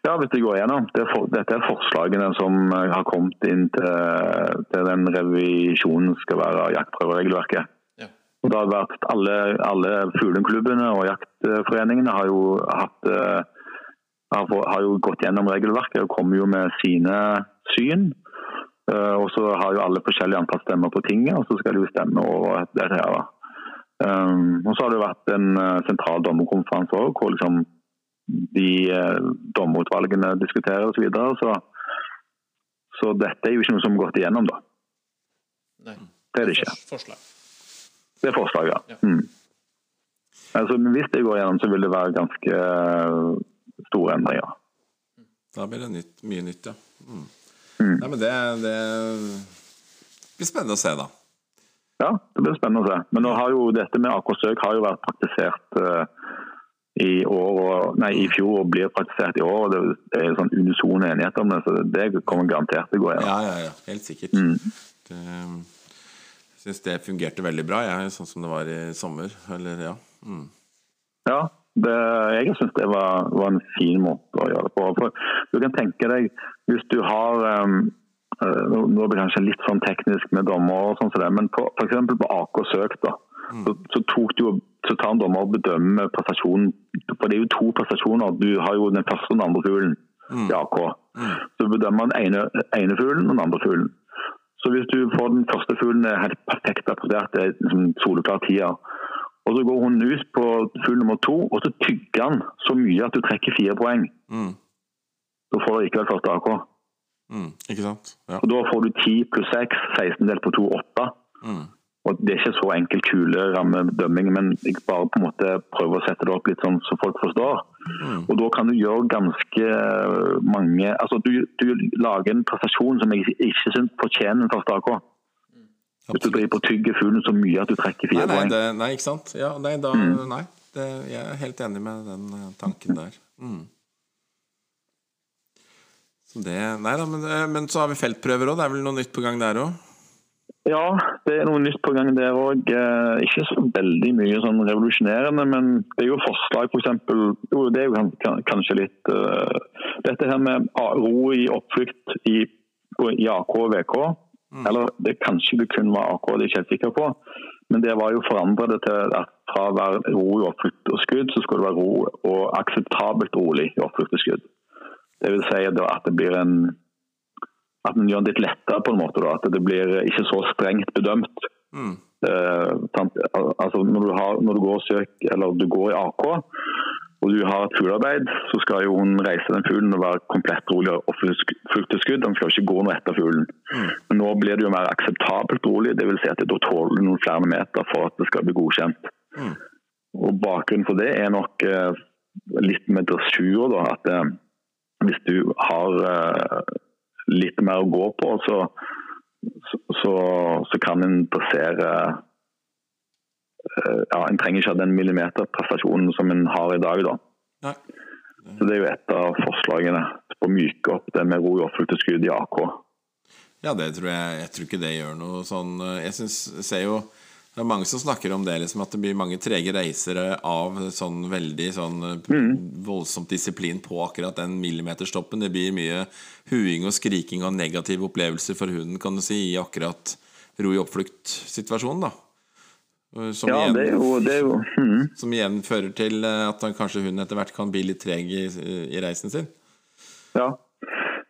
Ja, hvis det går igjennom. Det for, dette er forslagene som eh, har kommet inn til, til den revisjonen skal være av jaktprøveregelverket. Ja. Og det har vært alle, alle fugleklubbene og jaktforeningene har jo hatt eh, har, jo gått gjennom regelverket og kommer jo med sine syn. Eh, og så har jo alle forskjellige antall stemmer på tinget, og så skal de jo stemme over dette her. da. Um, og så har det vært en sentral dommerkonferanse òg, hvor liksom de eh, dommerutvalgene diskuterer osv. Så, videre, så så dette er jo ikke noe som har gått igjennom, da. Nei. Det er det ikke. Fors- Forslag. Det er forslaget, ja. Ja. Mm. Altså, hvis det går igjennom, så vil det være ganske eh, store endringer. Da blir det nytt, mye nytt, ja. Mm. Mm. Nei, men det, det blir spennende å se, da. Ja, det blir spennende å se. Men nå har jo dette med AK-søk har jo vært praktisert eh, i år nei, i fjor og blir praktisert i år. og Det, er sånn unison enighet om det, så det kommer garantert til å gå igjen. Ja, ja, ja. Helt sikkert. Mm. Det, jeg syns det fungerte veldig bra, jeg, sånn som det var i sommer. Eller, ja. Mm. Ja, det, jeg syns det var, var en fin måte å gjøre det på. For du kan tenke deg, hvis du har um, Nå blir det kanskje litt sånn teknisk med dommer, og sånn som det, men på, for eksempel på AK Søk da, så, så, tok du, jo- så tar en dommer og bedømmer prestasjonen. For det er jo to prestasjoner. Du har jo den første og den andre fuglen i AK. Så bedømmer den ene, ene fuglen og den andre fuglen. Så hvis du får den første fuglen er helt perfekt applaudert, det er liksom soleklar tier, og så går hun ut på fugl nummer to, og så tygger han så mye at du trekker fire poeng. Mm. Da får du likevel første AK. Mm. Ikke sant? Ja. Og da får du 10 pluss 6, 16 delt på 2, 8. Mm. Og det er ikke så enkel kulerammebedømming, men jeg bare på en måte prøver å sette det opp litt sånn så folk forstår. Mm. Og da kan du gjøre ganske mange Altså du, du lager en prestasjon som jeg ikke syns fortjener en første AK. Hvis du driver på tygger fuglen så mye at du trekker Nei, fire nei, poeng. det, nei, ikke sant? Ja, nei, da, Mm. nei det, jeg er helt enig med den eh, tanken der. Mm. Så det, nei da, men, eh, men så har vi feltprøver òg. Det er vel noe nytt på gang der òg? Ja, det er noe nytt på gang der òg. Ikke så veldig mye sånn revolusjonerende, men det er jo forslag f.eks. Jo, det er jo kan- kan- kanskje litt uh, Dette her med ro i oppflukt i, i AK og VK. Eller det kanskje det kun var AK, det er jeg ikke helt sikker på. Men det var jo forandret til at fra å være ro i oppflukt og skudd, så skulle det være ro og akseptabelt rolig i oppflukt og skudd. Det vil si at det blir en at en gjør det litt lettere på en måte. Da, at det blir ikke så strengt bedømt. Mm. Uh, altså når du, har, når du går og søker, eller du går i AK og du har et fuglearbeid, så skal jo hun reise den fuglen og være komplett rolig og fullt til skudd. Den skal ikke gå noe etter fuglen. Men nå blir det jo mer akseptabelt rolig, dvs. Si at da tåler noen flere meter for at det skal bli godkjent. Mm. Og Bakgrunnen for det er nok uh, litt med dressur. da, at uh, Hvis du har litt mer å gå på, så, så, så, så kan en dressere eh, ja, En trenger ikke ha den millimeterprestasjonen som en har i dag. da. Nei. Så Det er jo et av forslagene å myke opp det med ro i skudd i AK. Ja, det tror jeg Jeg tror ikke det gjør noe sånn Jeg synes, ser jo det er mange som snakker om det, liksom, at det blir mange trege reisere av sånn veldig sånn voldsomt disiplin på akkurat den millimeterstoppen. Det blir mye huing og skriking og negative opplevelser for hunden, kan du si, i akkurat ro i oppflukt-situasjonen, da. Som, Ja, igjen, det er jo, det er jo Mm. som igjen fører til eh, at han- kanskje hunden etter hvert kan bli litt treg i, i reisen sin. Ja.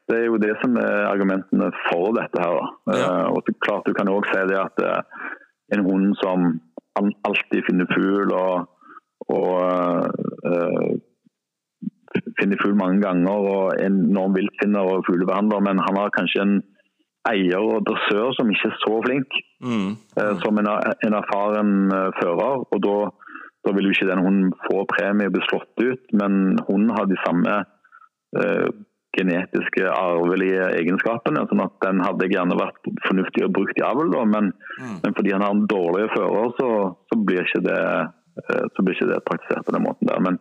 Det er jo det som er argumentene for dette her. da. Ja. Eh, og klart Du kan òg si det at eh, en hund som alltid finner fugl og, og eh, finner fugl mange ganger og er en enorm viltfinner og fuglebehandler, men han har kanskje en eier og dressør som ikke er så flink Mm. eh, som en, en erfaren eh, fører. og da, da vil jo ikke den hunden få premie og bli slått ut, men hunden har de samme eh, genetiske, arvelige egenskapene. sånn at den hadde gjerne vært fornuftig å bruke i avl, da, men, men fordi han har en dårlig fører, så, så blir ikke det eh, så blir ikke det praktisert på den måten der. Men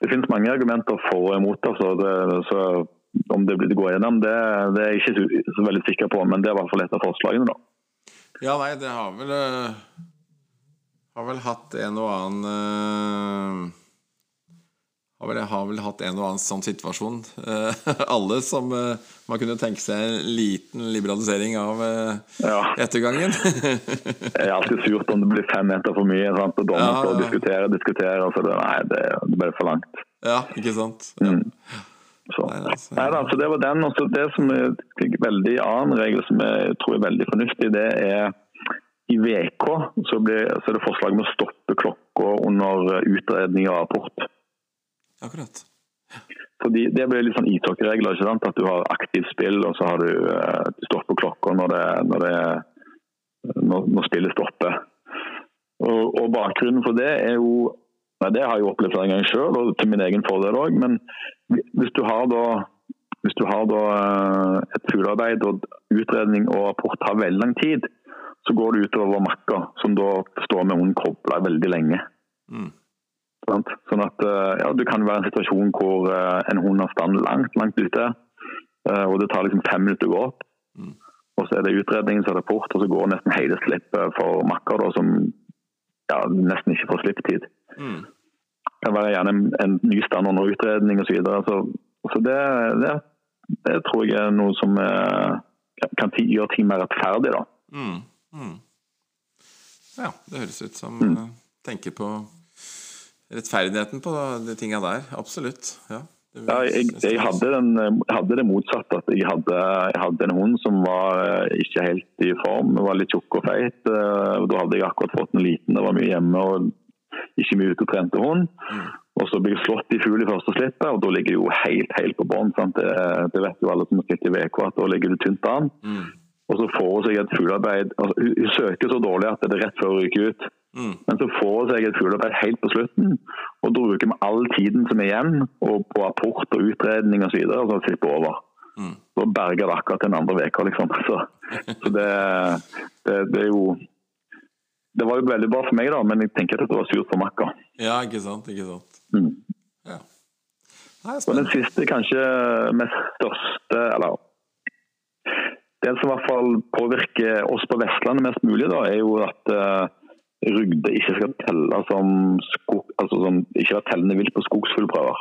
det finnes mange argumenter for og imot. Altså, det, så om det blir gå gjennom, det, det er jeg ikke så, så veldig sikker på, men det er i hvert fall et av forslagene. da. Ja, nei, det har vel eh, Har vel hatt en og annen har, vel, har vel hatt en og annen sånn situasjon. Eh, <laughs> alle som eh, Man kunne tenke seg en liten liberalisering av eh, Ja. ettergangen. <laughs> <laughs> jeg er alltid surt om det blir fem meter for mye. Sant? Og dommeren Ja, står og diskuterer diskuterer, og så det, nei, det, det ble for langt. ja, ikke sant? Ja. Så. Nei, altså. Nei, da, så det var den. Også det som er en veldig annen regel som jeg tror er veldig fornuftig, det er i VK så, blir, så er det forslag om å stoppe klokka under utredning og rapport. Akkurat. Fordi Det blir litt sånn ishockeyregler. ikke sant? At du har aktivt spill, og så har du, du du på klokka når, det, når, det, når, når spillet stopper. Og, og Bakgrunnen for det er jo nei, Det har jeg jo opplevd flere ganger sjøl, og til min egen fordel òg. Men hvis du har da hvis du har da eh, et fuglearbeid og utredning og rapport tar veldig lang tid, så går det utover makka, som da står med hunden kobla veldig lenge. Mm. Sånn at eh, ja, Du kan være i en situasjon hvor eh, en hund har stand langt langt ute, eh, og det tar liksom fem minutter å gå opp. Mm. Og så er det utredning, så er det port, og så går nesten hele slippet for makker da, som ja, nesten ikke får slippetid. Mm. Det kan være gjerne en, en ny stand under utredning osv. Så, videre. så så det, det, det tror jeg er noe som er, kan- gjøre ting mer rettferdig. da. Mm. Mm. Ja, det høres ut som Mm. Tenker på rettferdigheten på de tinga der. Absolutt. Ja, Ja, jeg, jeg, hadde den, hadde det motsatte. At jeg hadde, jeg hadde en hund som var eh, ikke helt i form. Var litt tjukk og feit. eh, og Da hadde jeg akkurat fått en liten. Det var mye hjemme og ikke mye ute og trente hund. Og så blir jeg slått i fugl i første slippet, og da ligger jeg jo helt helt på bånn. Det, det vet jo alle som har spilt i VK, at da ligger du tynt an. Mm. Og så får hun seg et fuglearbeid altså, hun søker så dårlig at det er rett før hun ryker ut. Mm. Men så får seg et fuglearbeid helt på slutten, og da bruker vi all tiden som er igjen, og på rapport og utredning osv. Og, så og så slipper over. Mm. Da berger det akkurat den andre uka, liksom. <laughs> Så, så det, det, det er jo Det var jo veldig bra for meg, da, men jeg tenker at det var surt for makka. Ja, ikke sant. Ikke sant. Mm. Ja. Nei, Og den siste, kanskje mest største, eller det som i hvert fall påvirker oss på Vestlandet mest mulig, da, er jo at uh, rugde ikke skal telle som, skog, altså som ikke være tellende vilt på skogsfuglprøver.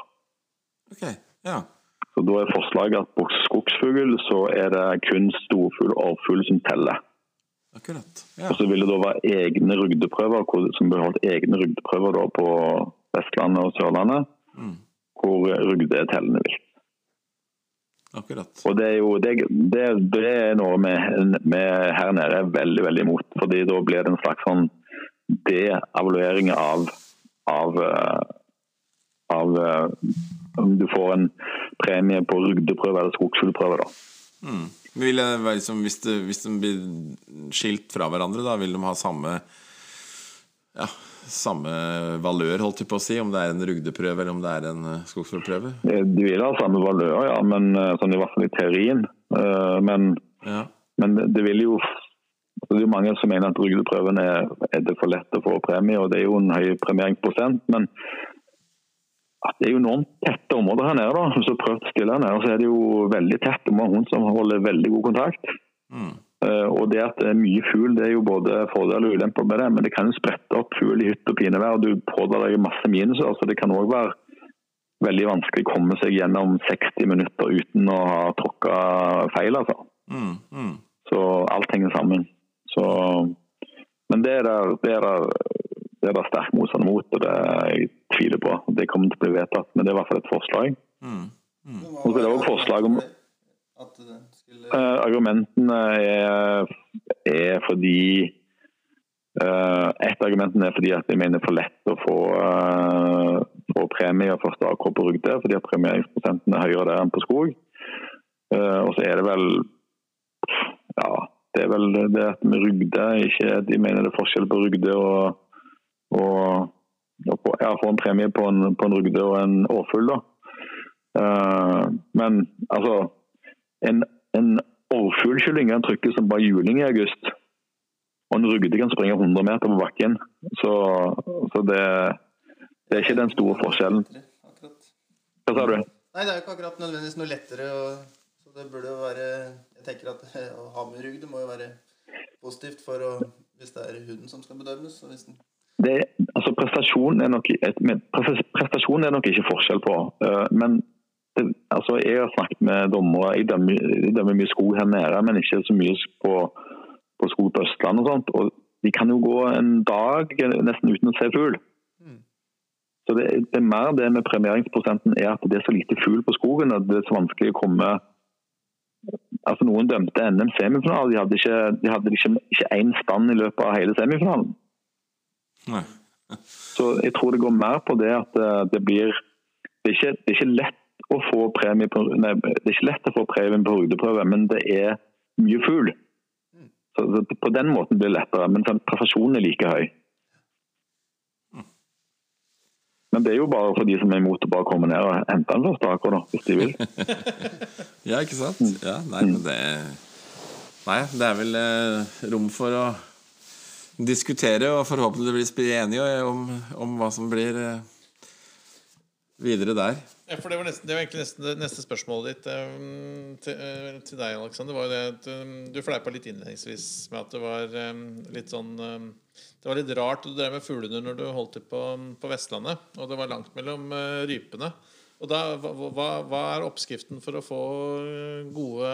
Okay, ja. Så Da er forslaget at på skogsfugl så er det kun storfugl og orrfugl som teller. Akkurat. Ja. Og så vil det da være egne rugdeprøver som blir holdt egne rugdeprøver da på Vestlandet og Sørlandet, Mm. hvor rugde er tellende vilt. Akkurat. Og det er jo det, det, det er noe vi her nede er veldig veldig imot. fordi da blir det en slags sånn de-evaluering av, av, eh, av eh, om du får en premie på rugdeprøve eller skogsfuglprøve. da. Mm. Vil det liksom, hvis, det, hvis de blir skilt fra hverandre, da vil de ha samme ja, samme valør, holdt jeg på å si, om det er en rugdeprøve eller om det er en eh, skogsfuglprøve? De vil ha samme valør, ja, men sånn i hvert fall i teorien. Men, Ja. men det vil jo Det er jo mange som mener at rygdeprøven er, er det for lett å få premie, og det er jo en høy premieringsprosent. men det er jo enormt tette områder her nede. da. Har prøvd å stille her nede, så er det jo veldig tett. og Man hund som holder veldig god kontakt. Mm. Uh, og det at det er mye fugl, det er jo både fordeler og ulemper med det. Men det kan jo sprette opp fugl i hytt og pinevær, og du pådrar deg masse minuser. Så det kan òg være veldig vanskelig å komme seg gjennom 60 minutter uten å ha tråkka feil. altså. Mm. Mm. Så alt henger sammen. Så, men det er der, det er der, det er det sterk motstand mot, og det jeg tviler på. Det kommer til å bli vedtatt, men det er i hvert fall et forslag. Mm. Og så er det også forslag om- At skulle Uh, argumentene er, er fordi uh, Et av argumentene er fordi at jeg mener det er for lett å få, uh, få premie for AK på rugde, fordi at premieringsprosenten er høyere der enn på skog. Uh, og så er det vel Ja, det er vel det at med rugde ikke De mener det er forskjell på rugde og, og, og på, ja, få en premie på en, på en rugde og en årfugl, da. Uh, men altså en, en Årfuglkylling kan trykke som bare juling i august. Og en rugde kan springe 100 meter på bakken. Så, så det, det er ikke den store forskjellen. Hva sa du? Nei, det er jo ikke akkurat nødvendigvis noe lettere. Og, så det burde jo være Jeg tenker at <laughs> å ha med det må jo være positivt for å Hvis det er huden som skal bedømmes. Og hvis den Det, altså prestasjon er, nok, et, prestasjon er nok ikke forskjell på. eh, men det, altså jeg har snakket med dommere Jeg dømmer, jeg dømmer mye skog her nede, men ikke så mye på, på skog på Østlandet. og sånt, og De kan jo gå en dag nesten uten å se fugl. Så det, det er mer det med premieringsprosenten er at det er så lite fugl på skogen at det er så vanskelig å komme altså Noen dømte NM semifinale. De hadde ikke, de hadde ikke, ikke én stand i løpet av hele semifinalen. Nei. Så jeg tror det går mer på det at eh, det blir Det er ikke, det er ikke lett å få premie på nei, det er ikke lett å få premie på rugdeprøve, men det er mye fugl. Så så på den måten blir det lettere, men prestasjonen er like høy. Men det er jo bare for de som er imot å bare komme ned og hente den første AK, hvis de vil. <laughs> Ja, ikke sant? Ja, nei, men det Nei, det er vel eh, rom for å diskutere og forhåpentligvis bli enige om, om hva som blir eh, videre der. Ja, for det var, nesten, det var egentlig nesten det neste spørsmålet ditt um, til, uh, til deg, Alexander. Var jo det um, Du fleipa litt innledningsvis med at det var um, litt sånn Det var litt rart du drev med fuglene når du holdt til på, på Vestlandet. Og det var langt mellom uh, rypene. Og da, hva, hva, er oppskriften for å få uh, gode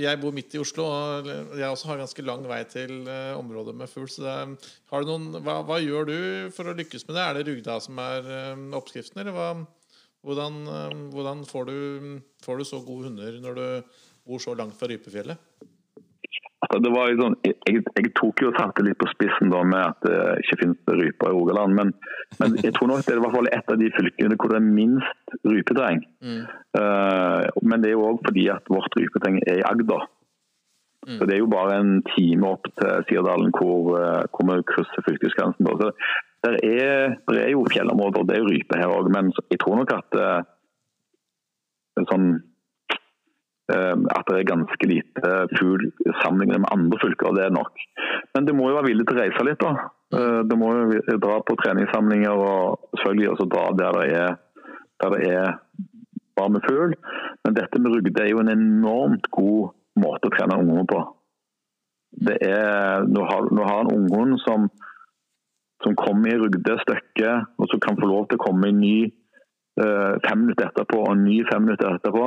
Jeg bor midt i Oslo, og jeg også har ganske lang vei til området med fugl. Så det, er- har du noen, hva, hva gjør du for å lykkes med det? Er det rugda som er oppskriften, eller hva? Hvordan, eh, hvordan får, du, får du så gode hunder når du bor så langt fra Rypefjellet? Altså, det var sånn, jeg, jeg, tok jo satte litt på spissen da med at det ikke finnes ryper i Rogaland. Men, men jeg tror nok det er i hvert fall et av de fylkene hvor det er minst rypeterreng. Uh, men det er jo òg fordi at vårt rypeterreng er i Agder. Så Det er jo bare en time opp til Sirdalen hvor, eh, hvor vi krysser fylkesgrensen. Så der er, der er jo fjellområder, det er rype her òg, men jeg tror nok at eh, sånn eh, at det er ganske lite fugl sammenlignet med andre fylker. Det er nok. Men du må jo være villig til å reise litt. da. Eh, Du må jo dra på treningssamlinger og selvfølgelig også dra der det er, der det er bare med fugl. Men dette med rugde er jo en enormt god måte å trene ungdommer på. Det er, Nå har nå har en unghund som, som kommer i rugde stykke, og som kan få lov til å komme i ny eh, fem minutter etterpå og ny fem minutter etterpå.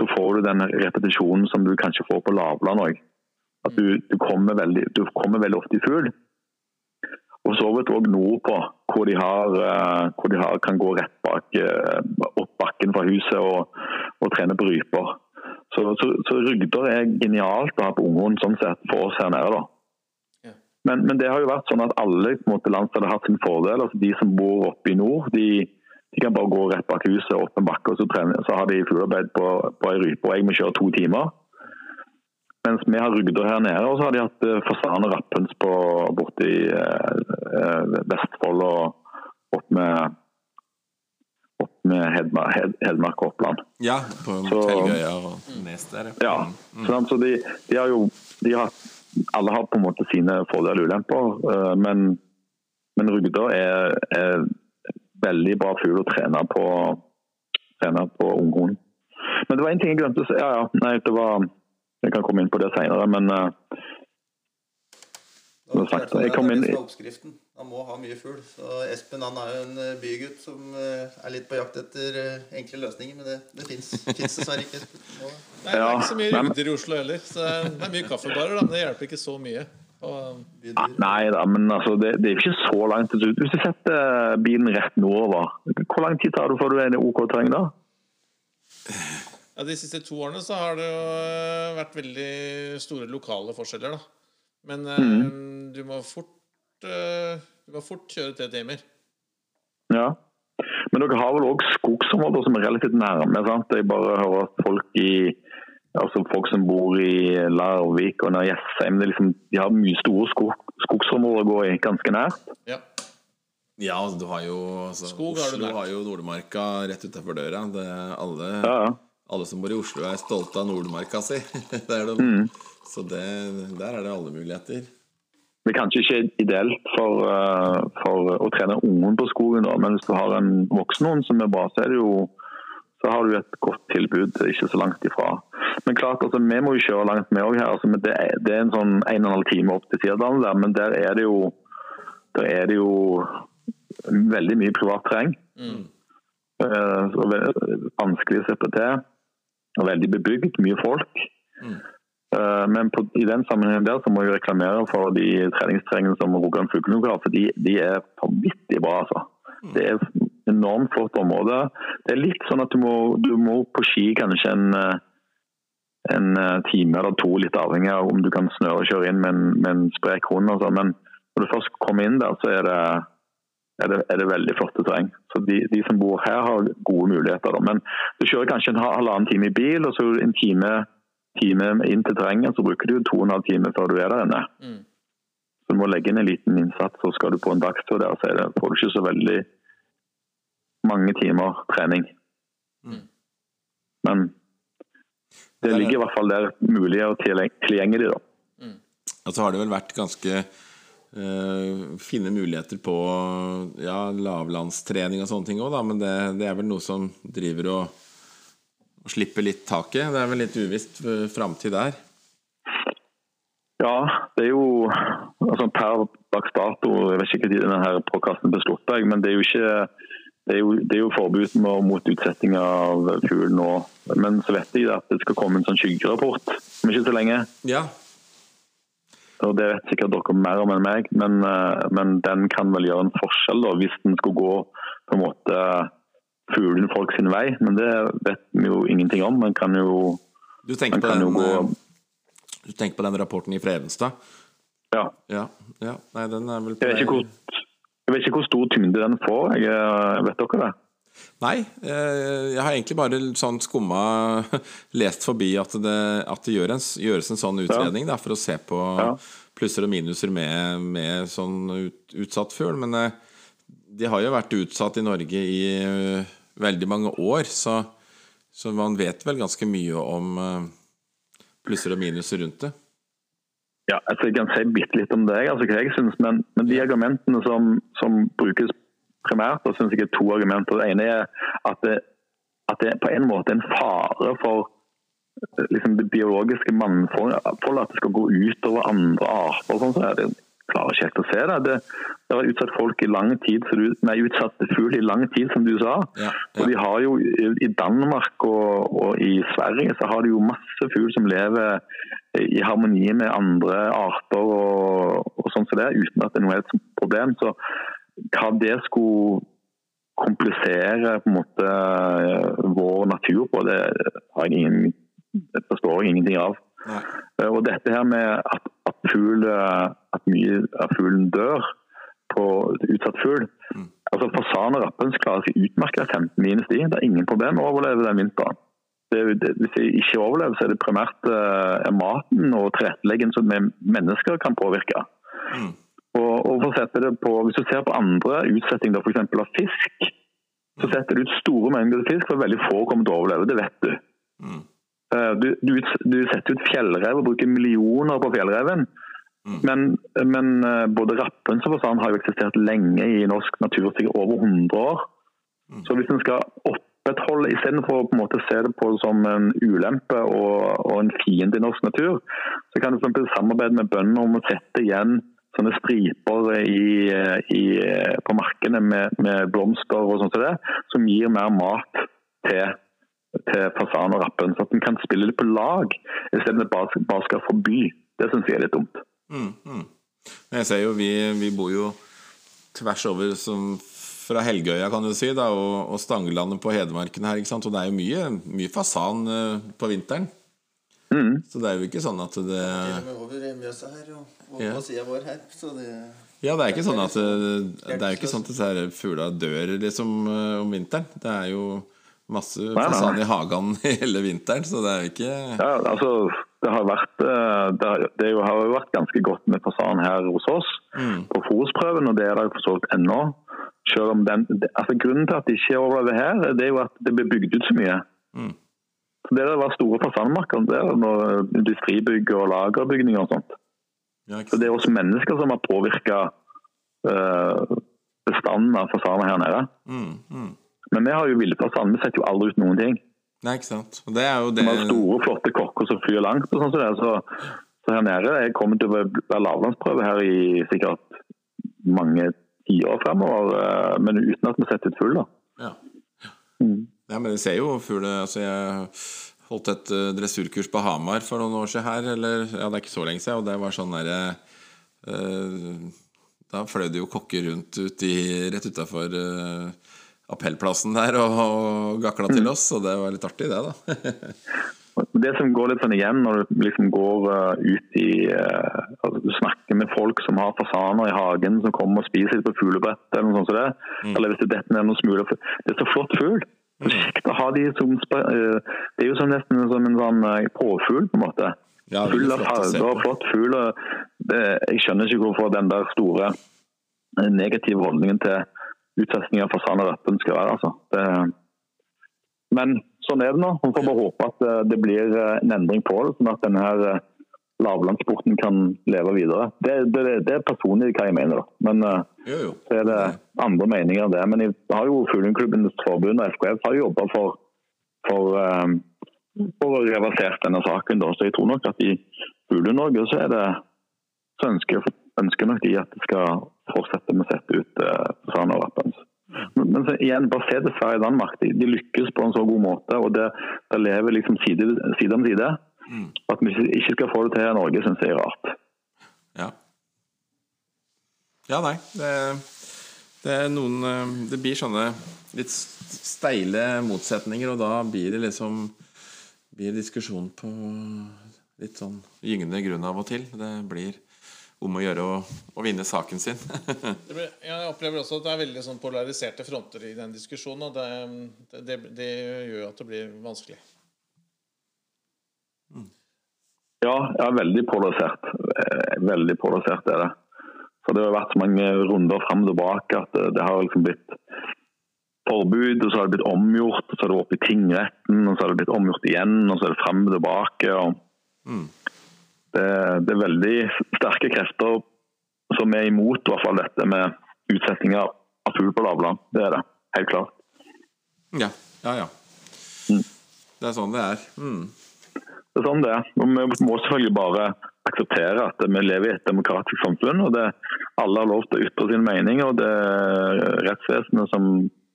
Da får du den repetisjonen som du kanskje får på lavland òg. At du, du, kommer, veldig, du kommer veldig ofte i fugl. Og så vidt òg nordpå, hvor de, har, eh, hvor de har, kan gå rett bak eh, opp bakken fra huset og, og trene på ryper. Så, så, så, Rygder er genialt å ha på unghund sånn sett for oss her nede. da. Men, men, det har jo vært sånn at alle måte, landsdeler har hatt sin fordel. altså De som bor oppe i nord, de, de kan bare gå rett bak huset opp en bakke, og så, trener, så har de fuglearbeid på, på ei rype. Og jeg må kjøre to timer. Mens vi har Rugder her nede, og så har de hatt uh, fasan og rapphøns borte i uh, Vestfold og opp med opp med Hedmark, Hed, Hedmark og Oppland. Ja, på Telgøya og Nes der. Ja, mm. så, så de, de, har jo de har, Alle har på en måte sine fordeler og ulemper, uh, men, men Rugder er, er, veldig bra fugl å trene på, trene på unghorn. Men det var en ting jeg glemte å si. Ja, ja, nei, det var jeg kan komme inn på det seinere, men uh, sagt, jeg kom inn oppskriften. Han må ha mye fugl. Så Espen han er jo en eh, bygutt som eh, er litt på jakt etter enkle løsninger, men det, det fins dessverre ikke. Nei, det er ikke så mye rydder i Oslo heller. Så det er mye kaffebarer, men det hjelper ikke så mye. Ja, Nei da, men altså, det, det, er ikke så langt ut. Hvis du setter bilen rett nordover, hvor lang tid tar det før du er i OK terreng da? Ja, De siste to årene så har det jo eh, vært veldig store lokale forskjeller, da. Men eh, mm. du må fort uh, Du må fort kjøre tre timer. Ja. Men dere har vel òg skogsområder som er relativt nærme? sant? Jeg bare hører at folk i altså folk som bor i Larvik og Jessheim liksom, de har mye store skog, skogsområder å gå i ganske nært. Ja. Ja, altså, du har jo altså, Skog har Oslo har jo Nordmarka rett utenfor døra. Det er alle ja, ja alle som bor i Oslo, er stolte av Nordmarka si. <laughs> Det er mm. Så det, der er det alle muligheter. Det er kanskje ikke ideelt for, uh, for å trene ungen på skogen, da, men hvis du har en voksen hund som er bra, så, er det jo, så har du et godt tilbud ikke så langt ifra. Men klart, altså, vi må jo kjøre langt, vi òg her. Altså, det, er, det, er en sånn en og en halv time opp til Sirdalen der, men der er det jo, er det jo veldig mye privat terreng. Mm. Uh, vanskelig å det og veldig bebygd, mye folk. Mm. Uh, men på, i den sammenhengen der så må jeg reklamere for de treningstrengene som Rogaland Fuglenok har, for de, de, er vanvittig bra. altså. Det er et enormt flott område. Det er litt sånn at du må, du må på ski kanskje en, eh, en eh, time eller to, litt avhengig av om du kan snøre og kjøre inn med en, med en sprek hund. Altså. Men når du først kommer inn der, så er det er det, er det veldig flotte terreng. Så de, de, som bor her, har gode muligheter. Da. Men du kjører kanskje en halvannen time i bil, og så en time, time inn til terrenget. Så bruker du to og en halv time før du er der inne. Mm. Så du må legge inn en liten innsats, så skal du på en dagstur der, så det, får du ikke så veldig mange timer trening. Mm. Men det ligger i hvert fall der mulig og tilgjengelig. da. Mm. Og så har det vel vært ganske øh, finne muligheter på ja, lavlandstrening og sånne ting òg, men det, det, er vel noe som driver og, og slipper litt taket. Det er vel litt uvisst framtid der? Ja, det er jo altså per dags dato Jeg vet ikke når denne påkasten ble sluppet, men det er jo ikke det er jo, det er jo forbud mot utsetting av fugl nå. Men så vet jeg at det skal komme en sånn skyggerapport om ikke så lenge. Ja, og Det vet sikkert dere mer om enn meg, men, eh, men den kan vel gjøre en forskjell da, hvis den skulle gå på en måte fuglen folk sin vei. Men det vet vi jo ingenting om. Man kan jo Du tenker, på den, gå, eh, du tenker på den rapporten i Frevenstad? Ja. ja. ja. Nei, den er vel på jeg vet, hvor, jeg vet ikke hvor stor tyngde den får. Jeg, eh, vet dere det? Nei, jeg har egentlig bare sånn skumma <laughs> lest forbi at det, at det gjøres, en, gjøres, en, sånn utredning da, for å se på plusser og minuser med, med sånn ut, utsatt fugl. Men eh, de har jo vært utsatt i Norge i uh, veldig mange år, så, så, man vet vel ganske mye om uh, plusser og minuser rundt det. Ja, altså Jeg kan si bitte litt om det, altså hva jeg synes, men, men de argumentene som, som brukes primært så syns jeg er to argumenter. Det ene er at det, at det på en måte er en fare for liksom, det biologiske mannfoldet, at det skal gå ut over andre arter. Sånn, så jeg klarer ikke helt å se det. Det, det har utsatt folk i lang tid, du, nei, utsatt fugl i lang tid, som du sa. Ja, Og de har jo i Danmark og, og i Sverige så har de jo masse fugl som lever i harmoni med andre arter og, og sånn som det, uten at det er noe helt problem. Så hva det skulle komplisere på en måte vår natur på, det har jeg ingen, det forstår jeg ingenting av. Nei. Eh, Og dette her med at, fugl, eh, at mye av fuglen dør på utsatt fugl Mm. altså Fasan og rappens klarer seg utmerket 15 minus de. Det er ingen problem å overleve den vinteren. Er hvis de ikke overlever, så er det primært eh, maten og tilretteleggingen som mennesker kan påvirke. Mm. Og, og på, Hvis du ser på andre utsettinger, f.eks. av fisk, så setter du ut store mengder fisk, for veldig få kommer til å overleve. Det vet du. Mm. Eh, Du, du, du setter ut fjellrev og bruker millioner på fjellreven. Mm. Men, men eh, både rappens og fasan har jo eksistert lenge i norsk natur, sikkert over 100 år. Mm. Så hvis en skal opprettholde, istedenfor å på en måte se det på som en ulempe og, og en fiende i norsk natur, så kan du samarbeide med bøndene om å sette igjen sånne striper i, i, på markene med, med blomster og sånt som det, som gir mer mat til, til fasan og rappen. Så at en kan spille det på lag, istedenfor bare, bare skal forby. Det syns jeg er litt dumt. Mm, mm. Jeg ser jo, vi, vi bor jo tvers over som fra Helgøya, kan du si, da, og, og Stangelandet på Hedmarken her. ikke sant? Og det er jo mye, mye fasan uh, på vinteren. Mm. Så det er jo ikke sånn at det over Mjøsa her og, på sida vår her. Så det Ja, det er ikke sånn at det, liksom det er jo ikke sånn at disse fugla dør liksom eh, om vinteren. Det er jo masse fasan i hagen <laughs> hele vinteren, så det er jo ikke Ja, altså, det har, vært, eh, det har, det jo, har jo vært ganske godt med fasan her hos oss Mm. på fôrsprøven, og det er det jo for så vidt ennå. Selv om den, altså Grunnen til at det ikke er overlever her, det er jo at det blir bygd ut så mye. Mm. Så Det der var store fasanmarker, det er industribygg og lagerbygninger og sånt. ja, Så det er oss mennesker som har påvirka bestanden av fasaner her nede. Mm, mm. Men vi har jo villfasan, vi setter jo aldri ut noen ting. Nei, ikke sant. Og det er jo det Vi har store, flotte kokker som flyr langt. og sånn som det. Så, så her nede jeg kommer til å være lavlandsprøve her i sikkert mange tiår fremover, eh, men uten at vi setter ut fugl. Ja. Mm. Ja, men jeg ser jo fugl altså Jeg holdt et eh, dressurkurs på Hamar for noen år siden her, eller ja, det er ikke så lenge siden, og det var sånn derre uh, Da fløy det jo kokker rundt ut i, rett utafor appellplassen der og, og gakla til oss, og det var litt artig, det, da. Det som går litt sånn igjen når du liksom går uh, ut i uh, altså Du snakker med folk som har fasaner i hagen, som kommer og spiser litt på fuglebrett, eller noe sånt som det. Eller hvis det detter ned noen smuler Det er så flott fugl. Er kjekt å ha de som eh, Det er jo som nesten som en sånn påfugl, på en måte. Ja, Full av farger flott fugl. Jeg skjønner ikke hvorfor den der store negative holdningen til fasan og rappen skal være. altså. Det, men sånn er det nå. Vi får bare håpe at eh, det blir eh, en endring på det, sånn at denne eh, lavlandssporten kan leve videre. Det, det, det er personlig hva jeg mener, da. Men Jo, jo. så er det andre meninger enn det. Men jeg har jo Fuglingklubbenes forbund og FKF har jo jobba for, for, for å reversere denne saken. Da. Så jeg tror nok at i Fugle-Norge så er det så ønsker, ønsker nok de at det skal fortsette med å sette ut uh, fasaner og rappens. Men, men så igjen, bare se til Sverige og Danmark. De, de lykkes på en så god måte. og Det, det lever liksom side, side om side. Mm. At vi ikke- ikke skal få det til i Norge, syns jeg er rart. Ja. Ja, nei. Det, det er noen eh, Det blir sånne litt steile motsetninger, og da blir det liksom Blir diskusjon på litt sånn gyngende grunn av og til. Det blir om å gjøre å, å vinne saken sin. <laughs> Jeg opplever også at det er veldig sånn polariserte fronter i den diskusjonen. Og det, det, det gjør jo at det blir vanskelig. Ja, ja veldig polarisert. Eh, Veldig polarisert er det. Så Det har vært så mange runder fram og tilbake at det, det har liksom blitt forbud, og så har det blitt omgjort, og så er det oppe i tingretten, og så har det blitt omgjort igjen, og så er det frem og tilbake. og Mm. Det, det er veldig sterke krefter som er imot i hvert fall dette med utsetting av fugl på lavland. Det er det, helt klart. Ja, ja, ja. Mm. Det er sånn det er. Mm. Det er sånn det er. Og Vi må selvfølgelig bare akseptere at vi lever i et demokratisk samfunn. og det, Alle har lov til å ytre sin mening. og Det er rettsvesenet som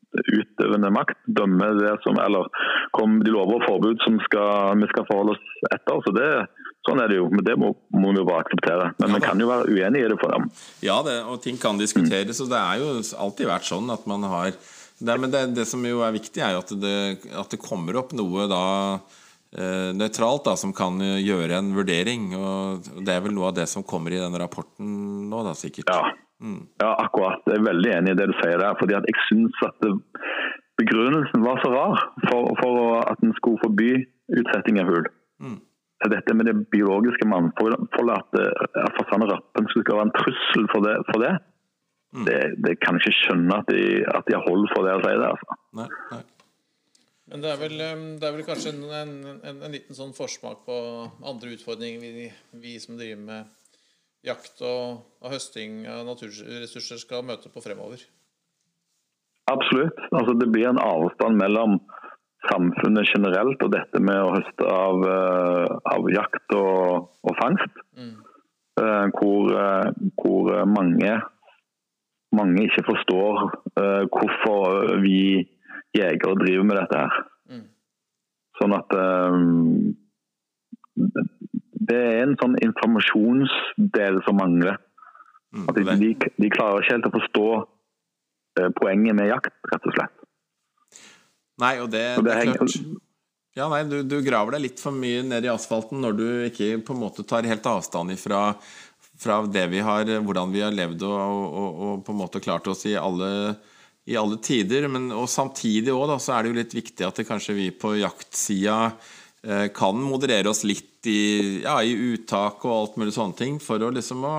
utøvende makt dømmer det som Eller kommer de lover og forbud som skal, vi skal forholde oss etter. så det Sånn er det jo, men det må, må vi jo bare akseptere. Men Ja, man kan jo være uenige i det for dem. Ja, det, og ting kan diskuteres, og det er jo alltid vært sånn at man har det, Men det, det som jo er viktig, er jo at det, at det kommer opp noe da eh, nøytralt da, som kan gjøre en vurdering. Og det er vel noe av det som kommer i den rapporten nå, da, sikkert. Ja. ja, akkurat. Jeg er veldig enig i det du sier der. fordi at jeg syns at det, begrunnelsen var så rar for, for at en skulle forby utsetting av hull. Mm. Dette med det biologiske mannfoldet, at, det- og rappen skulle være en trussel for det, for det, det, det kan jeg ikke skjønne at de, at de har hold for det å si det. altså. Nei, nei. Men det er vel, eh, det er vel kanskje en, en, en, en liten sånn forsmak på andre utfordringer vi, vi som driver med jakt og, og høsting av naturressurser skal møte på fremover. Absolutt. Altså, det blir en avstand mellom samfunnet generelt og dette med å høste av, eh, av jakt og, og fangst. Mm. hvor, eh, hvor mange, mange ikke forstår eh, hvorfor vi jegere driver med dette her. Sånn at eh, det er en sånn informasjonsdel som mangler. Mm, At de, de, klarer ikke helt å forstå eh, poenget med jakt, rett og slett. Nei, og det, Og det det er klart Ja, nei, du, du graver deg litt for mye ned i asfalten når du ikke på en måte tar helt avstand ifra fra det vi har, hvordan vi har levd og, og, og på en måte klart oss i alle, i alle tider. Men, og samtidig også, da, så er det jo litt viktig at det kanskje vi på jaktsida eh, kan moderere oss litt i, ja, i uttak og alt mulig sånne ting, for å liksom å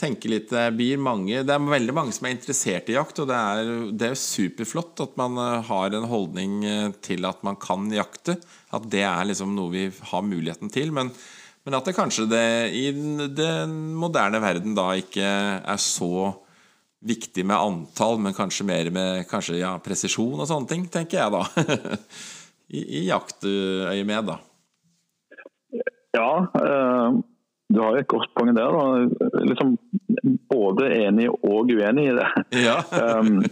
tenke litt Det blir mange Det er veldig mange som er interessert i jakt, og det er, det er superflott at man eh, har en holdning eh, til at man kan jakte. At det er liksom noe vi har muligheten til. Men, men at det kanskje det, i den, moderne verden da ikke er så viktig med antall, men kanskje mer med kanskje, ja, presisjon og sånne ting, tenker jeg da. <laughs> I, i jaktøyemed, da. Ja, eh, du har jo et godt poeng der. Da. Liksom både enig og uenig i det. Ja. <laughs> Um,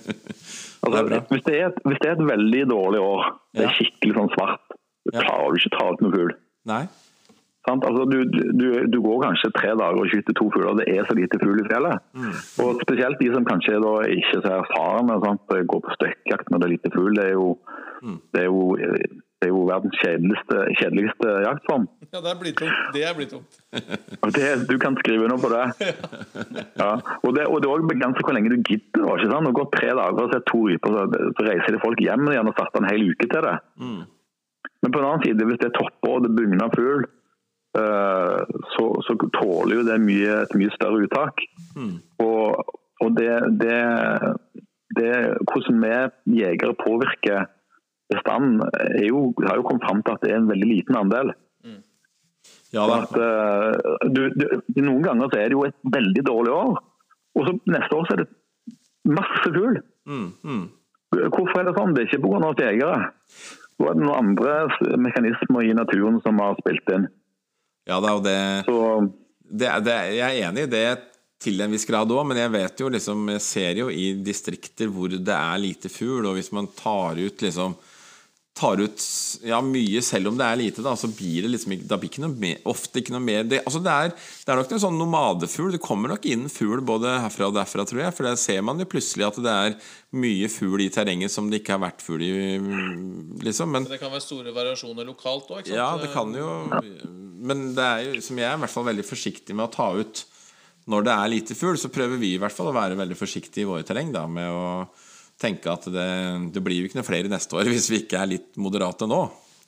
Det altså, hvis, det et, hvis det er et veldig dårlig år, det er skikkelig sånn svart, så Ja. klarer du ikke ta ut noe fugl. Altså, du, du, du går kanskje tre dager og skyter to fugler. Det er så lite fugl i fjellet. Mm. Og Spesielt de som kanskje da ikke er så erfarne. Sant? Går på støkkjakt når det er lite fugl. Det Mm. det er jo, det er jo verdens kjedeligste, kjedeligste jaktform. Ja, det er blytungt. Det er blytungt. Det, du kan skrive under på det. <laughs> Ja. Og det, og det er òg begrenset hvor lenge du gidder. Ikke sant? Nå går tre dager og ser to ryper, så, reiser de folk hjem igjen og starter en hel uke til det. Men på den annen side, hvis det er topper og det bugner fugl, eh, så, så tåler jo det mye, et mye større uttak. Og, og det, det, det Hvordan vi jegere påvirker bestanden, er jo, har jo kommet fram til at det er en veldig liten andel. Ja da. At, uh, du, du, noen ganger så er det jo et veldig dårlig år, og så neste år så er det masse fugl. Mm, mm. Hvorfor er det sånn? Det er ikke pga. oss jegere. Da er det noen andre mekanismer i naturen som har spilt inn. Ja da, og det Så det, er- det, er- jeg er enig i det til en viss grad òg, men jeg vet jo liksom Jeg ser jo i distrikter hvor det er lite fugl, og hvis man tar ut liksom Tar ut ja, mye, selv om det er lite, da, så blir det liksom ikke, da blir ikke noe mer, ofte ikke noe mer det, altså det, er, det er nok en sånn nomadefugl. Det kommer nok inn fugl både herfra og derfra, tror jeg. For der ser man jo plutselig at det er mye fugl i terrenget som det ikke har vært fugl i, liksom. Men det kan være store variasjoner lokalt òg. ja, det kan jo Men det er jo, som jeg er i hvert fall veldig forsiktig med å ta ut når det er lite fugl, så prøver vi i hvert fall å være veldig forsiktige i våre terreng da, med å tenke at det, det blir jo ikke noe flere neste år <laughs> hvis vi ikke er litt moderate nå.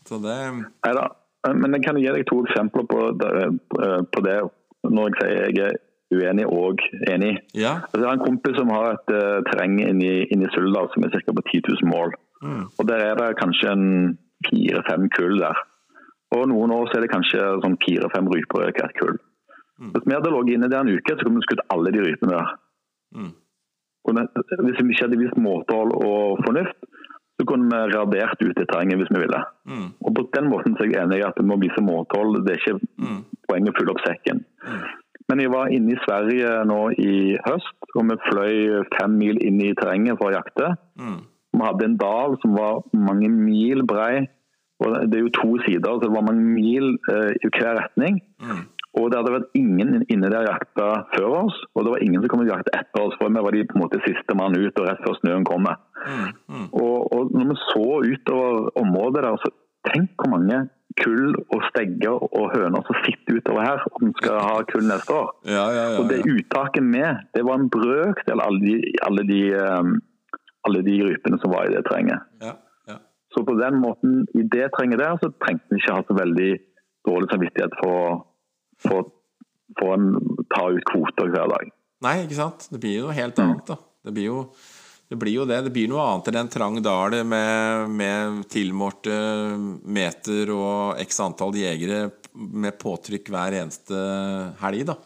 Så det Neida. Men jeg kan gi deg to eksempler på det, på det når jeg sier jeg er uenig og enig. Ja. Altså, jeg har en kompis som har et uh, terreng inni, inni Suldal som er ca. på 10 000 mål. Og Der er det kanskje en fire-fem kull der. Og noen år så er det kanskje sånn fire-fem ryper i hvert kull. Hvis vi hadde ligget inne der en uke, så kunne vi skutt alle de rypene der. Det- hvis vi ikke hadde vist måtehold og fornuft, så kunne vi radert ut det terrenget hvis vi ville. Mm. Og På den måten så er jeg enig i at det må vise måtehold. Det er ikke Mm. poenget å fylle opp sekken. Men jeg var inne i Sverige nå i høst, og vi fløy fem mil inn i terrenget for å jakte. Mm. Vi hadde en dal som var mange mil brei. og Det er jo to sider, så det var mange mil eh, i hver retning. Og det hadde vært ingen inne der jakta før oss, og det var ingen som kom og jakta etter oss. For vi var de på en måte siste mann ut, og rett før snøen kommer. Mm. Mm. Og, og når vi så utover området der, så tenk hvor mange kull og stegger og høner som sitter utover her, og som skal ha kull neste år. Ja, ja, ja. Og det uttaket med, det var en brøkdel av alle de, alle de, um, alle de rypene som var i det terrenget. ja, ja. Så på den måten, i det terrenget der, så trengte en ikke ha så veldig dårlig samvittighet for, for, få en ta ut kvoter hver dag. Nei, ikke sant? Det blir jo noe helt annet, da. Det blir jo det. Blir jo det. det blir noe annet enn en trang dal med, med tilmålte meter og x antall jegere med påtrykk hver eneste helg, da.